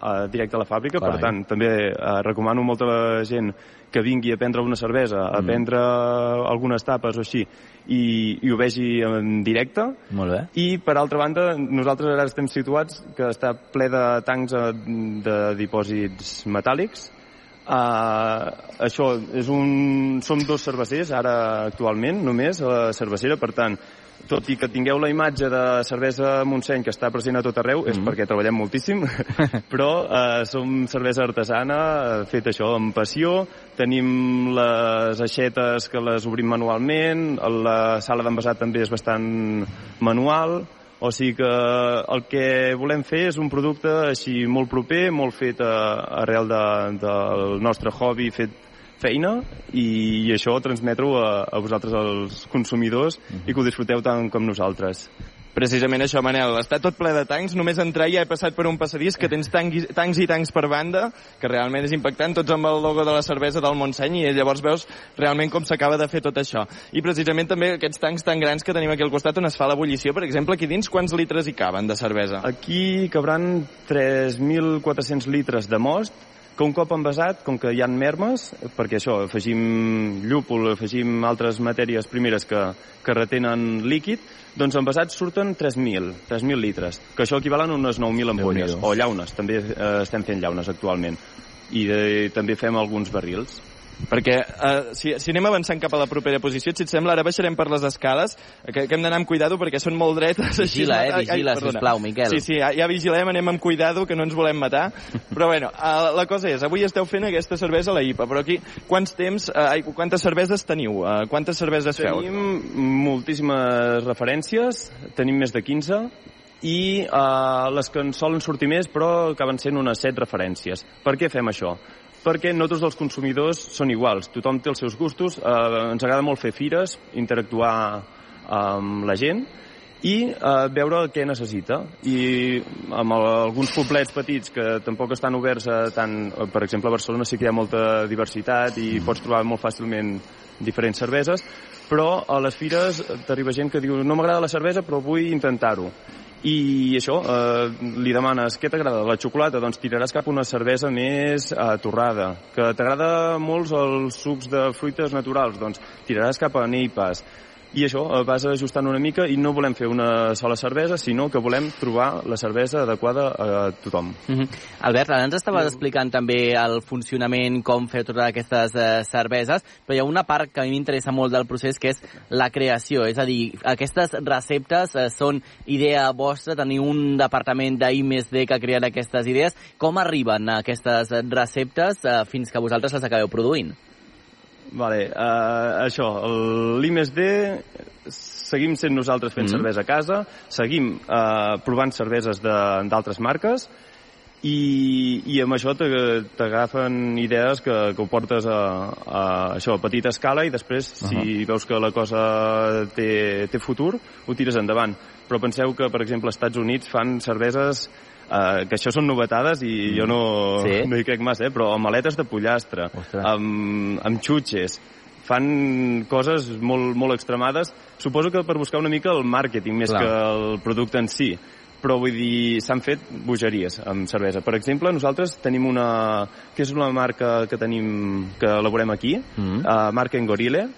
a directe a la fàbrica, Carai. per tant, també uh, recomano molta la gent que vingui a prendre una cervesa, mm. a prendre algunes tapes o així, i, i ho vegi en directe. Molt bé. I, per altra banda, nosaltres ara estem situats que està ple de tancs eh, de dipòsits metàl·lics, Uh, això és un... Som dos cervecers ara actualment, només, a la cervecera, per tant, tot i que tingueu la imatge de cervesa Montseny que està present a tot arreu, mm -hmm. és mhm. perquè treballem moltíssim, *laughs* però eh, som cervesa artesana, eh, fet això amb passió, tenim les aixetes que les obrim manualment, la sala d'envasat també és bastant manual, o sigui que el que volem fer és un producte així molt proper, molt fet a, arrel de, del nostre hobby, fet feina i, i això transmetre-ho a, a vosaltres, els consumidors, uh -huh. i que ho disfruteu tant com nosaltres. Precisament això, Manel. Està tot ple de tancs. Només entrar ja he passat per un passadís que tens tancs, tancs i tancs per banda, que realment és impactant, tots amb el logo de la cervesa del Montseny, i llavors veus realment com s'acaba de fer tot això. I precisament també aquests tancs tan grans que tenim aquí al costat on es fa l'ebullició, per exemple, aquí dins quants litres hi caben de cervesa? Aquí cabran 3.400 litres de most, que un cop envasat, com que hi han mermes, perquè això, afegim llúpol, afegim altres matèries primeres que, que retenen líquid, doncs envasats surten 3.000, 3.000 litres, que això equivalen a unes 9.000 ampolles, o llaunes, també eh, estem fent llaunes actualment, i de, també fem alguns barrils. Perquè uh, si, si anem avançant cap a la propera posició, si et sembla, ara baixarem per les escales, que, que hem d'anar amb cuidado perquè són molt dretes. Vigila, així, eh? Vigila, ai, sisplau, Miquel. Sí, sí, ja, ja vigilem, anem amb cuidado, que no ens volem matar. Però bueno, uh, la cosa és, avui esteu fent aquesta cervesa a la IPA, però aquí quants temps, uh, quantes cerveses teniu? Uh, quantes cerveses tenim feu? Tenim moltíssimes referències, tenim més de 15, i eh, les que ens solen sortir més però acaben sent unes set referències. Per què fem això? Perquè no tots els consumidors són iguals, tothom té els seus gustos, eh, ens agrada molt fer fires, interactuar amb la gent, i eh, veure què necessita. I amb el, alguns poblets petits que tampoc estan oberts a tant... Per exemple, a Barcelona sí que hi ha molta diversitat i pots trobar molt fàcilment diferents cerveses, però a les fires t'arriba gent que diu no m'agrada la cervesa però vull intentar-ho i això, eh, li demanes què t'agrada, la xocolata? Doncs tiraràs cap una cervesa més eh, torrada. Que t'agrada molts els sucs de fruites naturals? Doncs tiraràs cap a neipas i això eh, vas ajustant una mica i no volem fer una sola cervesa, sinó que volem trobar la cervesa adequada a tothom. Mm -hmm. Albert, ara ens estaves explicant també el funcionament, com fer totes aquestes eh, cerveses, però hi ha una part que a mi m'interessa molt del procés, que és la creació. És a dir, aquestes receptes eh, són idea vostra, teniu un departament d'I més D que creat aquestes idees. Com arriben aquestes receptes eh, fins que vosaltres les acabeu produint? Vale, uh, això, l'I+D seguim sent nosaltres fent mm -hmm. cervesa a casa, seguim uh, provant cerveses d'altres marques i, i amb això t'agafen idees que, que ho portes a, a, això, a petita escala i després, uh -huh. si veus que la cosa té, té futur, ho tires endavant. Però penseu que, per exemple, als Estats Units fan cerveses Uh, que això són novetades i mm. jo no, sí? *laughs* no hi crec massa, eh? però amb maletes de pollastre, amb, amb xutxes, fan coses molt, molt extremades. Suposo que per buscar una mica el màrqueting més Clar. que el producte en si. Però vull dir, s'han fet bogeries amb cervesa. Per exemple, nosaltres tenim una... que és una marca que tenim, que elaborem aquí, mm -hmm. uh, marca Engorile,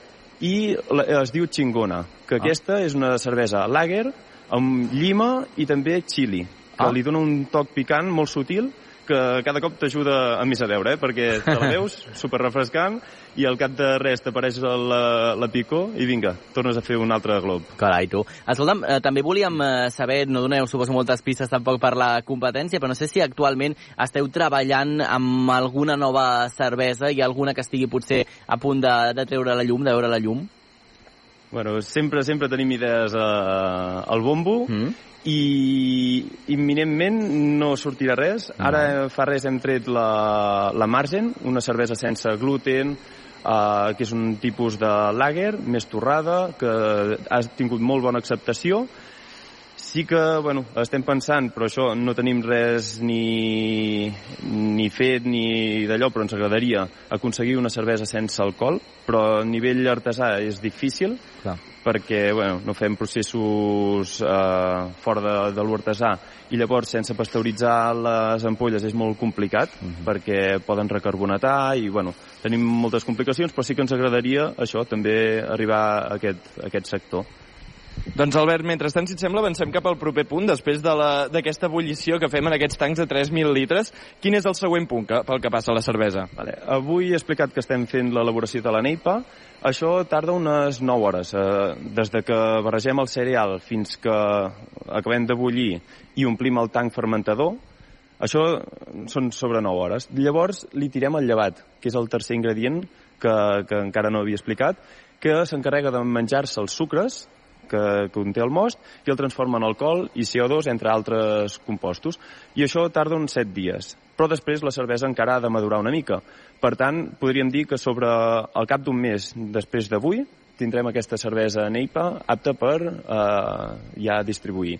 i es diu Chingona, que ah. aquesta és una cervesa lager amb llima i també chili que ah. li dona un toc picant molt sutil que cada cop t'ajuda a més a veure, eh? perquè te la *laughs* veus super refrescant i al cap de res t'apareix la, la picó i vinga, tornes a fer un altre glob. Carai, tu. Escolta'm, eh, també volíem eh, saber, no doneu suposo moltes pistes tampoc per la competència, però no sé si actualment esteu treballant amb alguna nova cervesa i alguna que estigui potser a punt de, de treure la llum, de veure la llum. Bueno, sempre, sempre tenim idees eh, al bombo mm i imminentment no sortirà res. Ara fa res hem tret la, la Margen, una cervesa sense gluten, uh, que és un tipus de lager, més torrada, que ha tingut molt bona acceptació. Sí que, bueno, estem pensant, però això no tenim res ni, ni fet ni d'allò, però ens agradaria aconseguir una cervesa sense alcohol, però a nivell artesà és difícil. Clar perquè bueno, no fem processos eh, fora de, de l'artesà i llavors sense pasteuritzar les ampolles és molt complicat uh mhm. -huh. perquè poden recarbonatar i bueno, tenim moltes complicacions però sí que ens agradaria això també arribar a aquest, a aquest sector. Doncs Albert, mentrestant, si et sembla, avancem cap al proper punt, després d'aquesta de ebullició que fem en aquests tancs de 3.000 litres. Quin és el següent punt que, pel que passa a la cervesa? Vale. Avui he explicat que estem fent l'elaboració de la neipa, això tarda unes 9 hores. Eh, des de que barregem el cereal fins que acabem de bullir i omplim el tanc fermentador, això són sobre 9 hores. Llavors li tirem el llevat, que és el tercer ingredient que, que encara no havia explicat, que s'encarrega de menjar-se els sucres que conté el most i el transforma en alcohol i CO2, entre altres compostos. I això tarda uns 7 dies. Però després la cervesa encara ha de madurar una mica. Per tant, podríem dir que sobre el cap d'un mes després d'avui tindrem aquesta cervesa Neipa apta per eh, ja distribuir.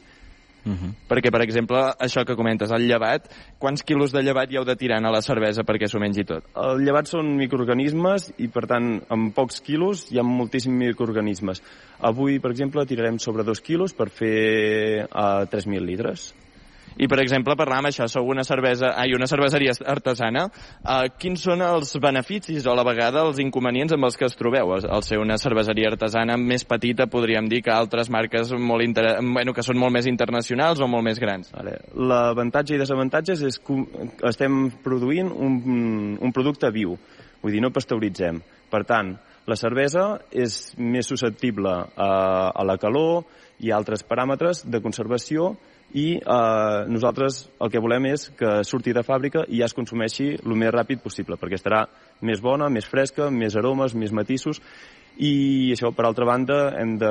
Uh -huh. Perquè, per exemple, això que comentes, el llevat, quants quilos de llevat hi heu de tirar a la cervesa perquè s'ho mengi tot? El llevat són microorganismes i, per tant, amb pocs quilos hi ha moltíssims microorganismes. Avui, per exemple, tirarem sobre dos quilos per fer uh, 3.000 litres. I, per exemple, parlàvem això, sou una cervesa, ai, una cerveseria artesana. Uh, quins són els beneficis o a la vegada els inconvenients amb els que es trobeu al ser una cerveseria artesana més petita, podríem dir, que altres marques molt inter... bueno, que són molt més internacionals o molt més grans? Vale. L'avantatge i desavantatges és que estem produint un, un producte viu, vull dir, no pasteuritzem. Per tant, la cervesa és més susceptible a, a la calor i altres paràmetres de conservació i eh, nosaltres el que volem és que surti de fàbrica i ja es consumeixi el més ràpid possible, perquè estarà més bona, més fresca, més aromes, més matisos, i això, per altra banda, hem de...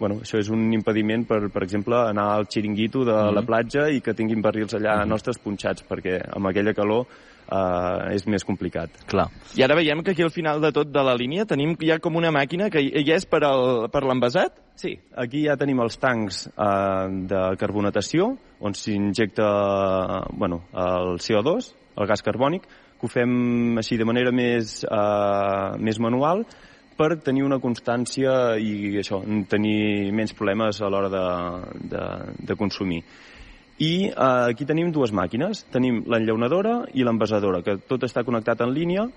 Bueno, això és un impediment per, per exemple, anar al xiringuito de Mhm. la platja i que tinguin barrils allà nostres punxats, perquè amb aquella calor eh, és més complicat. Clar. I ara veiem que aquí al final de tot de la línia tenim ja com una màquina que ja és per, al, per l'envasat? Sí, aquí ja tenim els tancs eh, de carbonatació, on s'injecta bueno, el CO2, el gas carbònic, que ho fem així de manera més, eh, més manual per tenir una constància i això, tenir menys problemes a l'hora de, de, de consumir. I eh, aquí tenim dues màquines. Tenim l'enllaunadora i l'envasadora, que tot està connectat en línia,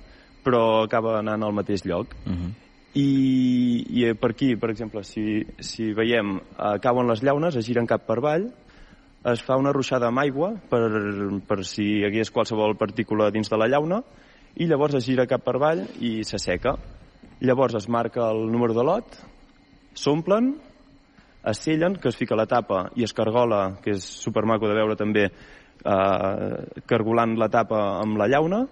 però acaba anant al mateix lloc. Uh -huh. I, i per aquí, per exemple, si, si veiem, eh, cauen les llaunes, es giren cap per avall, es fa una ruixada amb aigua per, per si hi hagués qualsevol partícula dins de la llauna, i llavors es gira cap per avall i s'asseca. Llavors es marca el número de lot, s'omplen, es sellen, que es fica la tapa i es cargola, que és supermaco de veure també, eh, cargolant la tapa amb la llauna,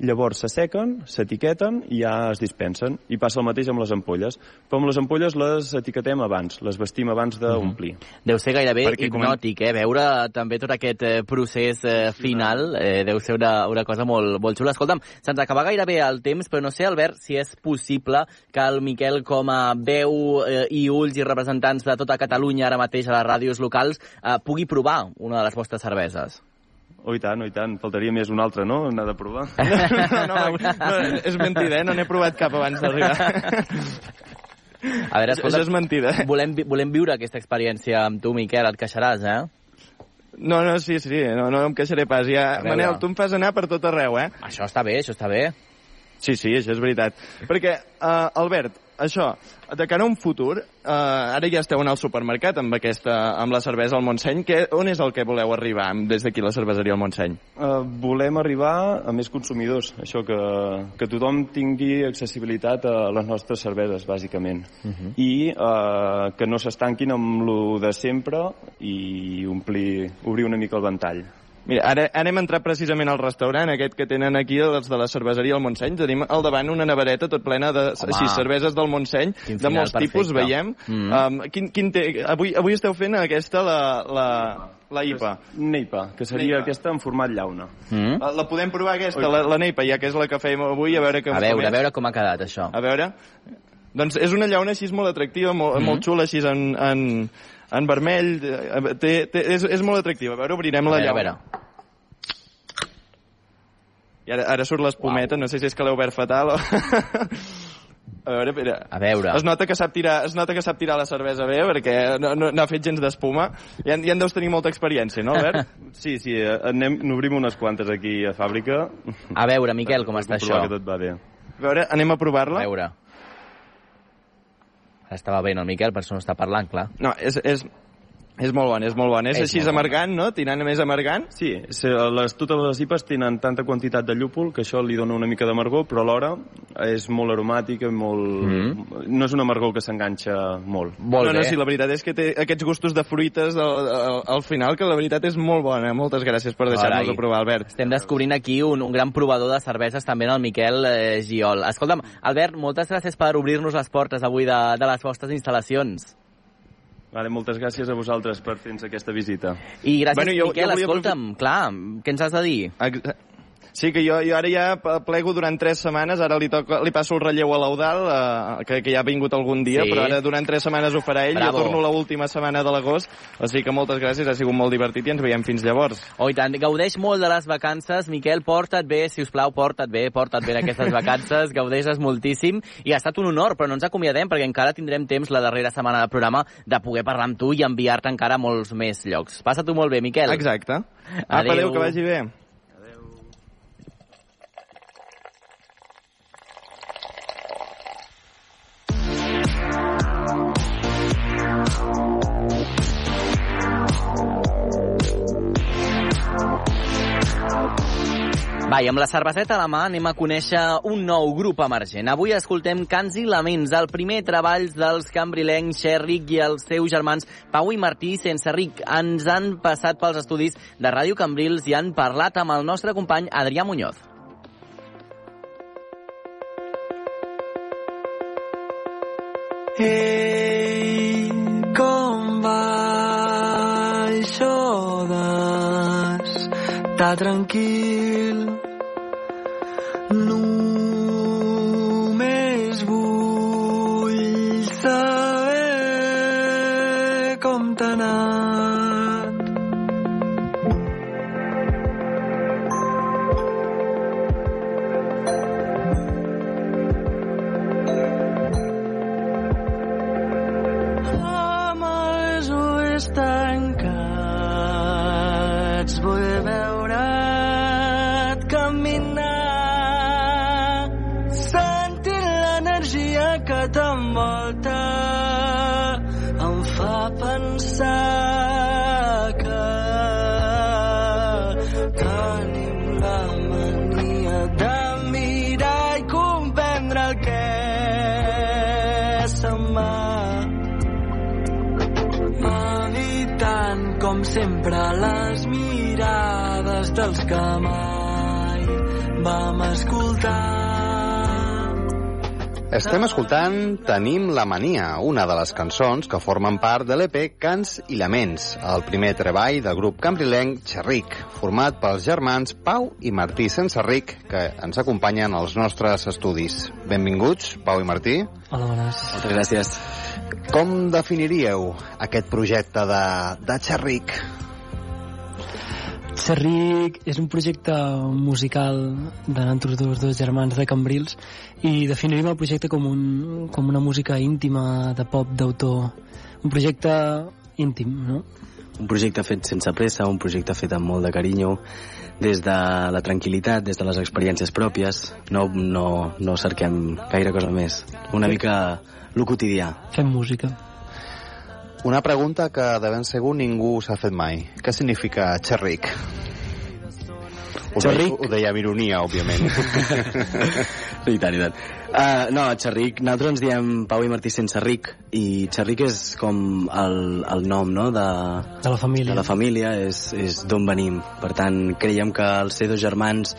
llavors s'assequen, s'etiqueten i ja es dispensen. I passa el mateix amb les ampolles. Però amb les ampolles les etiquetem abans, les vestim abans d'omplir. Deu ser gairebé Perquè com- hipnòtic, eh? Veure també tot aquest eh, procés eh, final eh, deu ser una, una cosa molt, molt xula. Escolta'm, se'ns acaba gairebé el temps, però no sé, Albert, si és possible que el Miquel, com a veu eh, i ulls i representants de tota Catalunya ara mateix a les ràdios locals, eh, pugui provar una de les vostres cerveses. Oh, i tant, oh, i tant. Faltaria més una altra, no? N'ha de provar. *laughs* No, no, no, és mentida, eh? No n'he provat cap abans d'arribar. A veure, escolta, Això és mentida. volem, vi- volem viure aquesta experiència amb tu, Miquel, et queixaràs, eh? No, no, sí, sí, no, no em queixaré pas. Ja. Manel, tu em fas anar per tot arreu, eh? Això està bé, això està bé. Sí, sí, això és veritat. Perquè, uh, Albert, això, de cara a un futur, uh, ara ja esteu en el supermercat amb aquesta, amb la cervesa al Montseny. Que, on és el que voleu arribar des d'aquí la cerveseria al Montseny? Uh, volem arribar a més consumidors, això que, que tothom tingui accessibilitat a les nostres cerveses, bàsicament. Uh -huh. I uh, que no s'estanquin amb lo de sempre i omplir, obrir una mica el ventall. Mira, ara, ara hem entrat precisament al restaurant, aquest que tenen aquí, els de la cerveseria al Montseny. Tenim al davant una nevereta tot plena de Home. així, cerveses del Montseny, Quin de molts tipus, perfecte. veiem. Mm. Um, quin, quin té, avui, avui esteu fent aquesta, la, la, la IPA. Neipa, que seria Neipa. aquesta en format llauna. Mm? La, la podem provar aquesta, la, la Neipa, ja que és la que fèiem avui, a veure què A veure, a veure com ha quedat, això. A veure. Doncs és una llauna així molt atractiva, molt, mm -hmm. molt xula, així en, en, en vermell. eh, Té, té, és, és molt atractiva. A veure, obrirem A la veure, a veure. I ara, ara surt l'espumeta, no sé si és que l'heu obert fatal o... *laughs* A veure, espera. A veure. Es nota que sap tirar, es nota que sap tirar la cervesa bé, perquè no, no, no ha fet gens d'espuma. Ja, en- ja en deus tenir molta experiència, no, Albert? *laughs* Sí, sí, eh, anem, n'obrim unes quantes aquí a fàbrica. A veure, *laughs* Miquel, com està això. que tot va bé. A veure, anem a A provar-la? veure. Estava bé, no, el Miquel? Per això no està parlant, clar. No, és, és, és molt bon, és molt bon. És, És així molt bon. amargant, no? Tirant més amargant. Sí, se- les, totes les IPAs tenen tanta quantitat de llúpol que això li dona una mica d'amargor, però alhora és molt aromàtica, molt... Mm. no és un amargor que s'enganxa molt. Molt no, bé. no, sí, la veritat és que té aquests gustos de fruites al, al, al final, que la veritat és molt bona. Moltes gràcies per deixar-nos Carai. ho provar, Albert. Estem descobrint aquí un, un gran provador de cerveses, també en el Miquel eh, Giol. Escolta'm, Albert, moltes gràcies per obrir-nos les portes avui de, de les vostres instal·lacions. Vale, moltes gràcies a vosaltres per fer-nos aquesta visita. I gràcies, Bueno, jo- Miquel, jo volia escolta'm, clar, què ens has de dir? Ex- Sí, que jo, jo ara ja plego durant tres setmanes, ara li, toca, li passo el relleu a l'Eudal, eh, que, que ja ha vingut algun dia, Sí. però ara durant tres setmanes ho farà ell, Bravo. jo torno la última setmana de l'agost, així que moltes gràcies, ha sigut molt divertit i ens veiem fins llavors. Oh, i tant, gaudeix molt de les vacances. Miquel, porta't bé, si us plau, porta't bé, porta't bé aquestes vacances, gaudeixes moltíssim. I ha estat un honor, però no ens acomiadem, perquè encara tindrem temps la darrera setmana del programa de poder parlar amb tu i enviar-te encara a molts més llocs. Passa-t'ho molt bé, Miquel. Exacte. Apa, Adéu. adéu, que vagi bé. Va, i amb la cerveseta a la mà anem a conèixer un nou grup emergent. Avui escoltem Cants i Laments, el primer treball dels cambrilencs Xerric i els seus germans Pau i Martí sense ric. Ens han passat pels estudis de Ràdio Cambrils i han parlat amb el nostre company Adrià Muñoz. Ei, com va això d'estar tranquil? Que mai vam escoltar Estem escoltant Tenim la mania, una de les cançons que formen part de l'EP Cants i Laments, el primer treball del grup cambrilenc Xerric, format pels germans Pau i Martí Senserric, que ens acompanyen als nostres estudis. Benvinguts, Pau i Martí. Hola, bones. Moltes gràcies. Com definiríeu aquest projecte de, de Xerric? Xerric és un projecte musical de nosaltres dos germans de Cambrils i definiríem el projecte com, un, com una música íntima de pop d'autor un projecte íntim, no? Un projecte fet sense pressa, un projecte fet amb molt de carinyo, des de la tranquil·litat, des de les experiències pròpies, no, no, no cerquem gaire cosa més. Una mica lo quotidià. Fem música. Una pregunta que de ben segur ningú s'ha fet mai. Què significa xerric? Ho Xerric? Ho deia amb ironia, òbviament. *laughs* I tant, i tant. Uh, no, Xerric, nosaltres ens diem Pau i Martí sense ric, i Xerric és com el, el nom, no?, de, de la família. De la família, és, és d'on venim. Per tant, creiem que els ser dos germans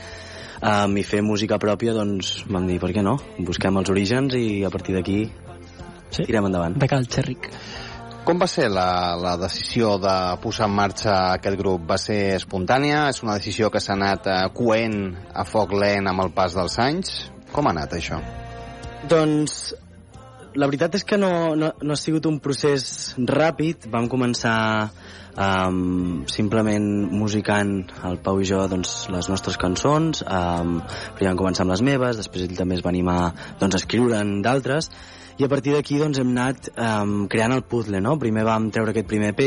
um, i fer música pròpia, doncs vam dir, per què no? Busquem els orígens i a partir d'aquí sí. tirem endavant. De cal Xerric. Com va ser la, la decisió de posar en marxa aquest grup? Va ser espontània? És una decisió que s'ha anat eh, coent a foc lent amb el pas dels anys? Com ha anat això? Doncs la veritat és que no, no, no ha sigut un procés ràpid. Vam començar um, simplement musicant el Pau i jo doncs, les nostres cançons. Um, primer vam començar amb les meves, després ell també es va animar doncs, a escriure'n d'altres i a partir d'aquí doncs, hem anat um, creant el puzzle, no? Primer vam treure aquest primer EP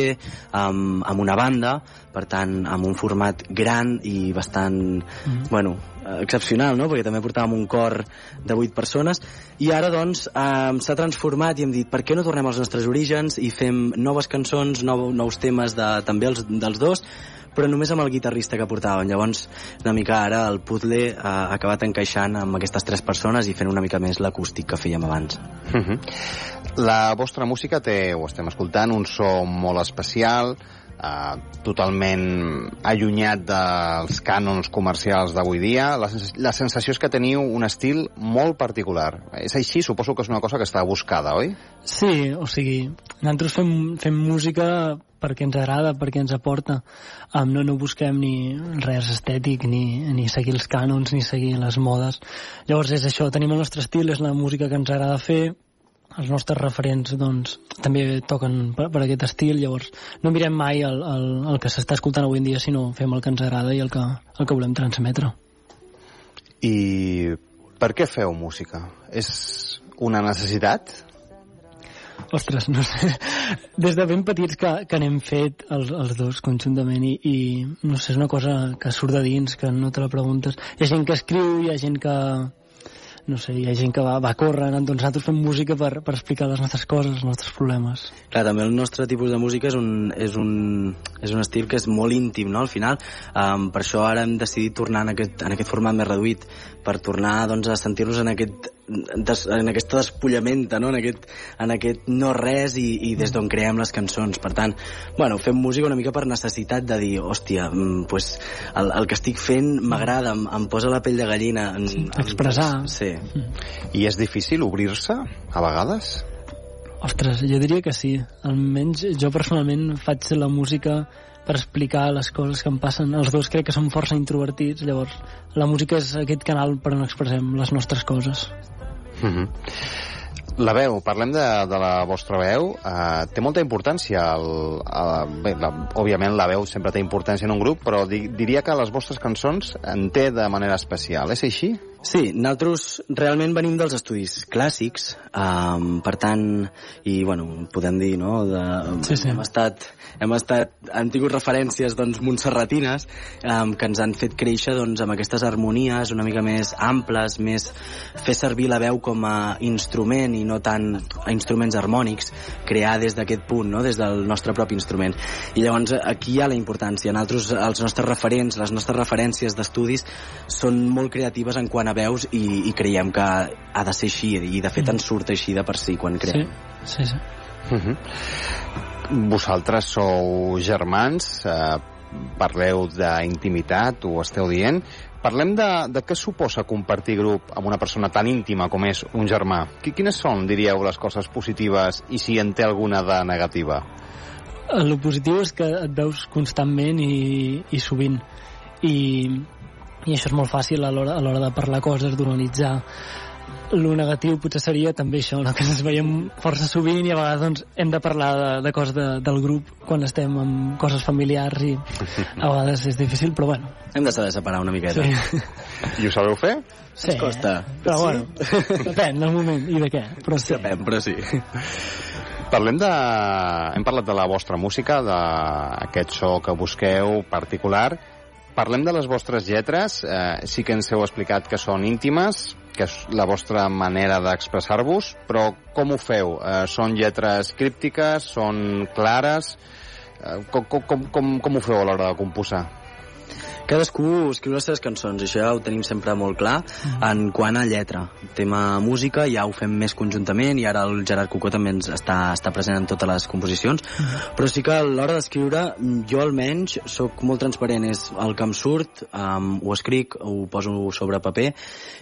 um, amb una banda, per tant, amb un format gran i bastant, mm. bueno, excepcional, no? Perquè també portàvem un cor de 8 persones i ara, doncs, um, s'ha transformat i hem dit per què no tornem als nostres orígens i fem noves cançons, nou, nous temes de, també els, dels dos però només amb el guitarrista que portàvem. Llavors, una mica ara el puzzle ha acabat encaixant amb aquestes tres persones i fent una mica més l'acústic que fèiem abans. Uh -huh. La vostra música té, ho estem escoltant, un so molt especial, eh, totalment allunyat dels cànons comercials d'avui dia. La, sens la sensació és que teniu un estil molt particular. És així? Suposo que és una cosa que està buscada, oi? Sí, o sigui, nosaltres fem, fem música perquè ens agrada, perquè ens aporta. Um, no, no busquem ni res estètic, ni, ni seguir els cànons, ni seguir les modes. Llavors és això, tenim el nostre estil, és la música que ens agrada fer, els nostres referents doncs, també toquen per, per aquest estil, llavors no mirem mai el, el, el que s'està escoltant avui en dia, sinó fem el que ens agrada i el que, el que volem transmetre. I per què feu música? És una necessitat? Ostres, no sé. Des de ben petits que, que n'hem fet els, els dos conjuntament i, i no sé, és una cosa que surt de dins, que no te la preguntes. Hi ha gent que escriu, hi ha gent que, no sé, hi ha gent que va, va córrer, doncs nosaltres fem música per, per explicar les nostres coses, els nostres problemes. Clar, també el nostre tipus de música és un, és un, és un estil que és molt íntim, no?, al final. Um, per això ara hem decidit tornar en aquest, en aquest format més reduït, per tornar doncs, a sentir-nos en aquest des, en aquesta despullamenta, no? en, aquest, en aquest no res i, i des d'on creem les cançons. Per tant, bueno, fem música una mica per necessitat de dir, hòstia, mm, pues, el, el que estic fent m'agrada, em, em posa la pell de gallina. En, sí, expressar. Sí. I és difícil obrir-se, a vegades? Ostres, jo diria que sí. Almenys jo personalment faig la música per explicar les coses que em passen. Els dos crec que som força introvertits, llavors la música és aquest canal per on expressem les nostres coses. Mm -hmm. La veu, parlem de, de la vostra veu. Uh, té molta importància. El, uh, bé, la, òbviament la veu sempre té importància en un grup, però di, diria que les vostres cançons en té de manera especial. És així? Sí, nosaltres realment venim dels estudis clàssics, um, per tant, i bueno, podem dir, no, de, sí, sí. hem estat hem estat, han tingut referències doncs, montserratines um, que ens han fet créixer doncs, amb aquestes harmonies una mica més amples, més fer servir la veu com a instrument i no tant a instruments harmònics, crear des d'aquest punt, no? des del nostre propi instrument. I llavors aquí hi ha la importància. Nosaltres, els nostres referents, les nostres referències d'estudis són molt creatives en quant a veus i, i creiem que ha de ser així i de fet ens surt així de per si quan creem. Sí, sí, sí. Uh -huh vosaltres sou germans, eh, parleu d'intimitat, ho esteu dient. Parlem de, de què suposa compartir grup amb una persona tan íntima com és un germà. Quines són, diríeu, les coses positives i si en té alguna de negativa? El positiu és que et veus constantment i, i sovint. I, I això és molt fàcil a l'hora de parlar coses, d'organitzar el negatiu potser seria també això, no? que ens veiem força sovint i a vegades doncs, hem de parlar de, de coses de, del grup quan estem amb coses familiars i a vegades és difícil, però bueno. Hem de saber separar una miqueta. Sí. I ho sabeu fer? Sí, Ens costa. però Sí? bueno, depèn del moment i de què, però sí. Depèn, però sí. Parlem de... Hem parlat de la vostra música, d'aquest so que busqueu particular. Parlem de les vostres lletres. Eh, sí que ens heu explicat que són íntimes, que és la vostra manera d'expressar-vos, però com ho feu? Eh, són lletres críptiques? Són clares? Eh, com, com, com, com ho feu a l'hora de composar? Cadascú escriu les seves cançons, això ja ho tenim sempre molt clar en quant a lletra. Tema música ja ho fem més conjuntament i ara el Gerard Cucó també ens està, està present en totes les composicions, però sí que a l'hora d'escriure jo almenys sóc molt transparent, és el que em surt, um, ho escric, ho poso sobre paper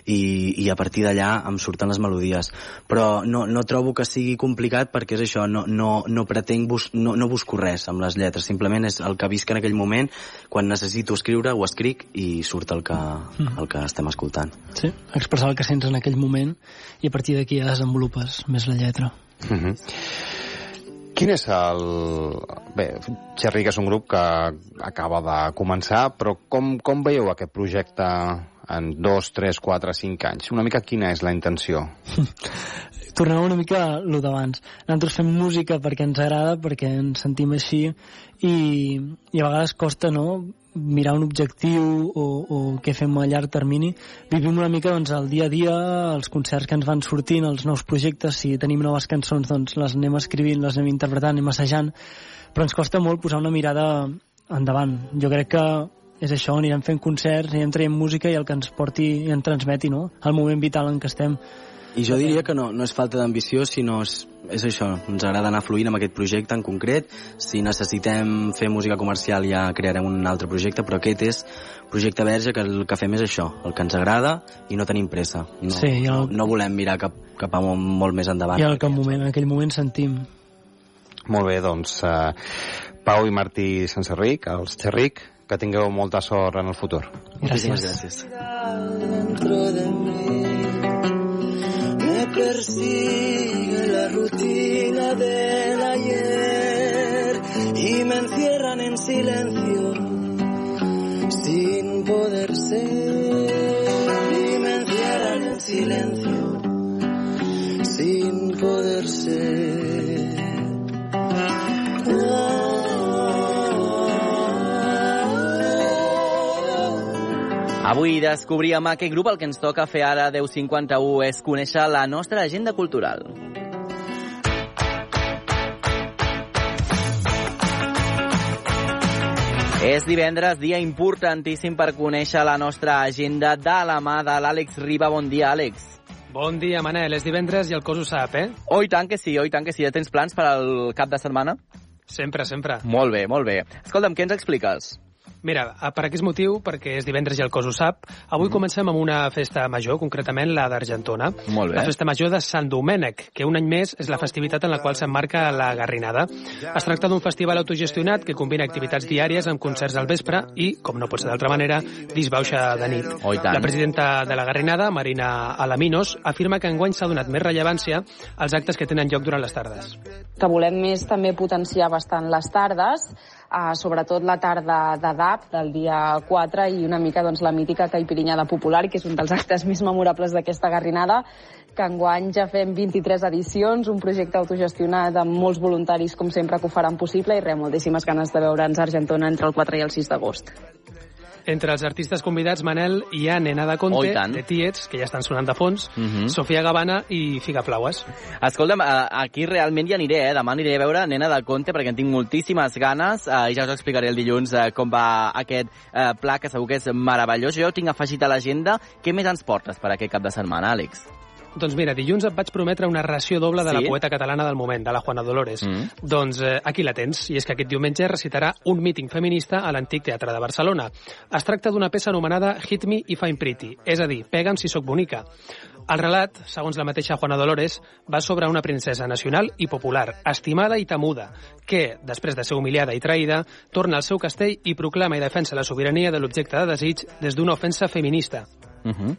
i, i a partir d'allà em surten les melodies. Però no, no trobo que sigui complicat perquè és això, no, no, no pretenc, bus, no, no busco res amb les lletres, simplement és el que visc en aquell moment, quan necessito escriure ho escric i surt el que, el que estem escoltant. Sí, expressar el que sents en aquell moment i a partir d'aquí ja desenvolupes més la lletra. Uh -huh. Quin és el... Bé, Xerri, que és un grup que acaba de començar, però com, com veieu aquest projecte en dos, tres, quatre, cinc anys? Una mica quina és la intenció? *laughs* tornem una mica a lo d'abans. Nosaltres fem música perquè ens agrada, perquè ens sentim així i, i a vegades costa no, mirar un objectiu o, o què fem a llarg termini. Vivim una mica doncs, el dia a dia, els concerts que ens van sortint, els nous projectes, si tenim noves cançons doncs les anem escrivint, les anem interpretant, anem assajant, però ens costa molt posar una mirada endavant. Jo crec que és això, anirem fent concerts, anirem traient música i el que ens porti i ens transmeti, no?, el moment vital en què estem. I jo diria que no, no és falta d'ambició, sinó és, és això, ens agrada anar fluint amb aquest projecte en concret. Si necessitem fer música comercial ja crearem un altre projecte, però aquest és projecte verge que el que fem és això, el que ens agrada i no tenim pressa. No, Sí, el- no, no volem mirar cap, cap a molt, molt més endavant. I el que en, moment, en aquell moment sentim. Molt bé, doncs, eh, Pau i Martí Senserric, els Xerric, que tingueu molta sort en el futur. Moltíssimes gràcies. de mí. Me persigue la rutina del ayer y me encierran en silencio sin poder ser. Y me encierran en silencio sin poder ser. Avui descobríem aquest grup. El que ens toca fer ara a 1051 és conèixer la nostra agenda cultural. És divendres, dia importantíssim per conèixer la nostra agenda de la mà de l'Àlex Riba. Bon dia, Àlex. Bon dia, Manel. És divendres i el cos ho sap, eh? Oh, i tant que sí, oh, i tant que sí. Ja tens plans per al cap de setmana? Sempre, sempre. Molt bé, molt bé. Escolta'm, què ens expliques? Mira, eh, per aquest motiu, perquè és divendres i el cos ho sap, avui mm. comencem amb una festa major, concretament la d'Argentona. Molt bé. La festa major de Sant Domènec, que un any més és la festivitat en la qual s'emmarca la Garrinada. Es tracta d'un festival autogestionat que combina activitats diàries amb concerts al vespre i, com no pot ser d'altra manera, disbauxa de nit. Oh, la presidenta de la Garrinada, Marina Alaminos, afirma que enguany s'ha donat més rellevància als actes que tenen lloc durant les tardes. que volem més també potenciar bastant les tardes, eh, sobretot la tarda de DAP del dia 4 i una mica doncs, la mítica caipirinada popular, que és un dels actes més memorables d'aquesta garrinada, que enguany ja fem 23 edicions, un projecte autogestionat amb molts voluntaris, com sempre, que ho faran possible, i res, moltíssimes ganes de veure'ns a Argentona entre el 4 i el 6 d'agost. Entre els artistes convidats, Manel, hi ha Nena de Oh, Conte, tant. de Tiets, que ja estan sonant de fons, Mhm. Sofia Gavana i Figa Flaues. Escolta'm, eh, aquí realment hi aniré, eh? Demà aniré a veure Nena del Conte perquè en tinc moltíssimes ganes eh, i ja us explicaré el dilluns eh, com va aquest eh, pla, que segur que és meravellós. Jo ho tinc afegit a l'agenda. Què més ens portes per aquest cap de setmana, Àlex? Doncs mira, dilluns et vaig prometre una ració doble de Sí? la poeta catalana del moment, de la Juana Dolores. Mm. Doncs eh, aquí la tens, i és que aquest diumenge recitarà un míting feminista a l'Antic Teatre de Barcelona. Es tracta d'una peça anomenada Hit Me If I'm Pretty, és a dir, pega'm si sóc bonica. El relat, segons la mateixa Juana Dolores, va sobre una princesa nacional i popular, estimada i temuda, que, després de ser humiliada i traïda, torna al seu castell i proclama i defensa la sobirania de l'objecte de desig des d'una ofensa feminista. Uh -huh.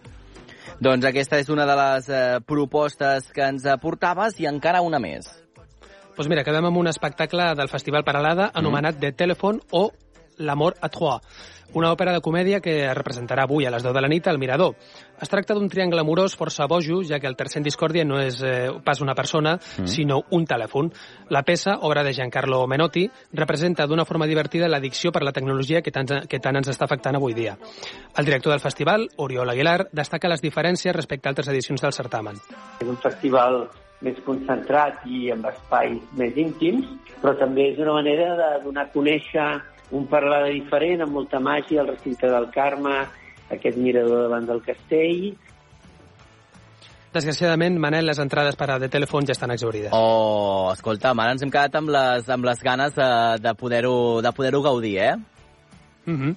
Doncs aquesta és una de les eh, propostes que ens aportaves i encara una més. Doncs mira, quedem amb un espectacle del Festival Paralada anomenat The Telephone o L'amor à trois, una òpera de comèdia que es representarà avui a les 10 de la nit al Mirador. Es tracta d'un triangle amorós força bojo, ja que el tercer en discòrdia no és eh, pas una persona, Mm. sinó un telèfon. La peça, obra de Giancarlo Menotti, representa d'una forma divertida l'addicció per la tecnologia que tant, que tant ens està afectant avui dia. El director del festival, Oriol Aguilar, destaca les diferències respecte a altres edicions del certamen. És un festival més concentrat i amb espais més íntims, però també és una manera de donar a conèixer un parlada diferent, amb molta màgia, el recinte del Carme, aquest mirador davant del castell, Desgraciadament, Manel, les entrades per a The Telephone ja estan exaurides. Oh, escolta, ara ens hem quedat amb les, amb les ganes de, de poder-ho de poder gaudir, eh? Mm -hmm.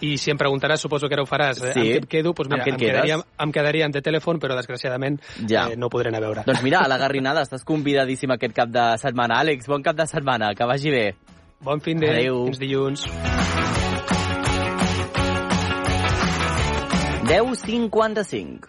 I si em preguntaràs, suposo que ara ho faràs, eh? Sí. amb què em quedo? Doncs mira, Amb què et em, quedaria, em quedaria amb The Telephone, però desgraciadament Ja. eh, no ho podré anar a veure. Doncs mira, a la Garrinada estàs convidadíssim aquest cap de setmana. Àlex, bon cap de setmana, que vagi bé. Bon fin de... Adéu. Fins dilluns. 10.55.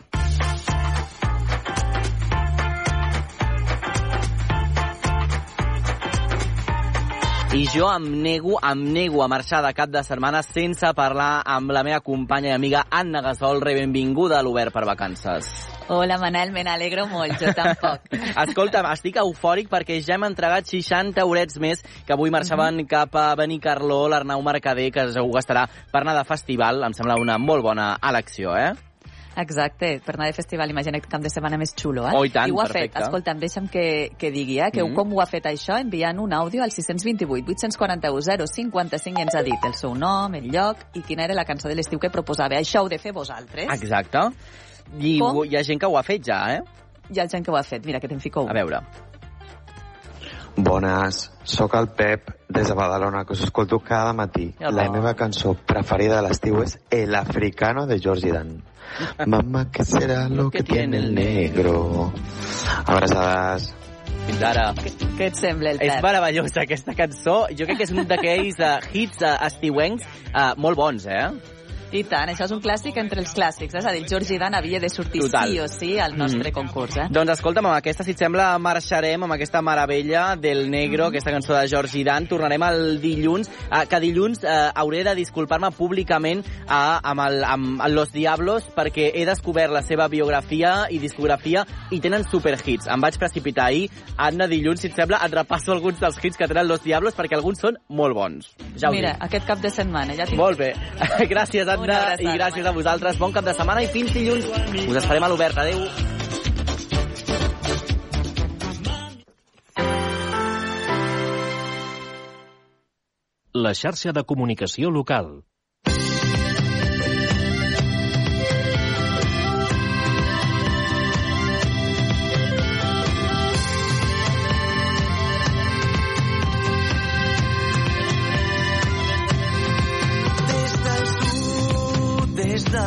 I jo em nego, em nego a marxar de cap de setmana sense parlar amb la meva companya i amiga Anna Gasol. Re, benvinguda a l'Obert per Vacances. Hola, Manel, me n'alegro molt, jo tampoc. *laughs* Escolta'm, estic eufòric perquè ja hem entregat 60 eurets més que avui marxaven Mhm. cap a Benicarló, l'Arnau Mercader, que segur que estarà per anar de festival. Em sembla una molt bona elecció, eh? Exacte, per anar de festival, imagina't que cap de setmana més xulo, eh? Oh, i tant, I ho ha perfecte. fet, escolta'm, deixa'm que, que digui, eh, que Mhm. com ho ha fet això, enviant un àudio al 628 841 055 i ens ha dit el seu nom, el lloc i quina era la cançó de l'estiu que proposava. Això heu de fer vosaltres. Exacte. I Com? hi ha gent que ho ha fet ja, eh? Hi ha gent que ho ha fet, mira, que te'n fico un. A veure. Bones, sóc el Pep des de Badalona, que us escolto cada matí. Hola. La meva cançó preferida de l'estiu és El africano de Georgie Dan. *laughs* Mamá, ¿qué será lo que tiene el negro? Abraçades. Fins ara. Què et sembla el És Pep? meravellosa aquesta cançó. Jo crec que és un d'aquells uh, hits uh, estiuencs uh, molt bons, eh? I tant, això és un clàssic entre els clàssics, és a dir, Georgi Dan havia de sortir Total. sí o sí al nostre Mhm. concurs, eh? Doncs escolta'm, amb aquesta, si et sembla, marxarem amb aquesta meravella del Negro, aquesta cançó de Georgi Dan. Tornarem el dilluns, eh, que dilluns eh, hauré de disculpar-me públicament eh, amb, el, amb Los Diablos perquè he descobert la seva biografia i discografia i tenen superhits. Em vaig precipitar ahir. Anna, dilluns, si et sembla, et repasso alguns dels hits que tenen Los Diablos perquè alguns són molt bons. Ja Mira, dic. aquest cap de setmana ja tinc... Molt bé. *laughs* Gràcies, Anna, abraçada, i gràcies a vosaltres. Bon cap de setmana i fins dilluns. Us esperem a l'Obert. Adéu. La xarxa de comunicació local.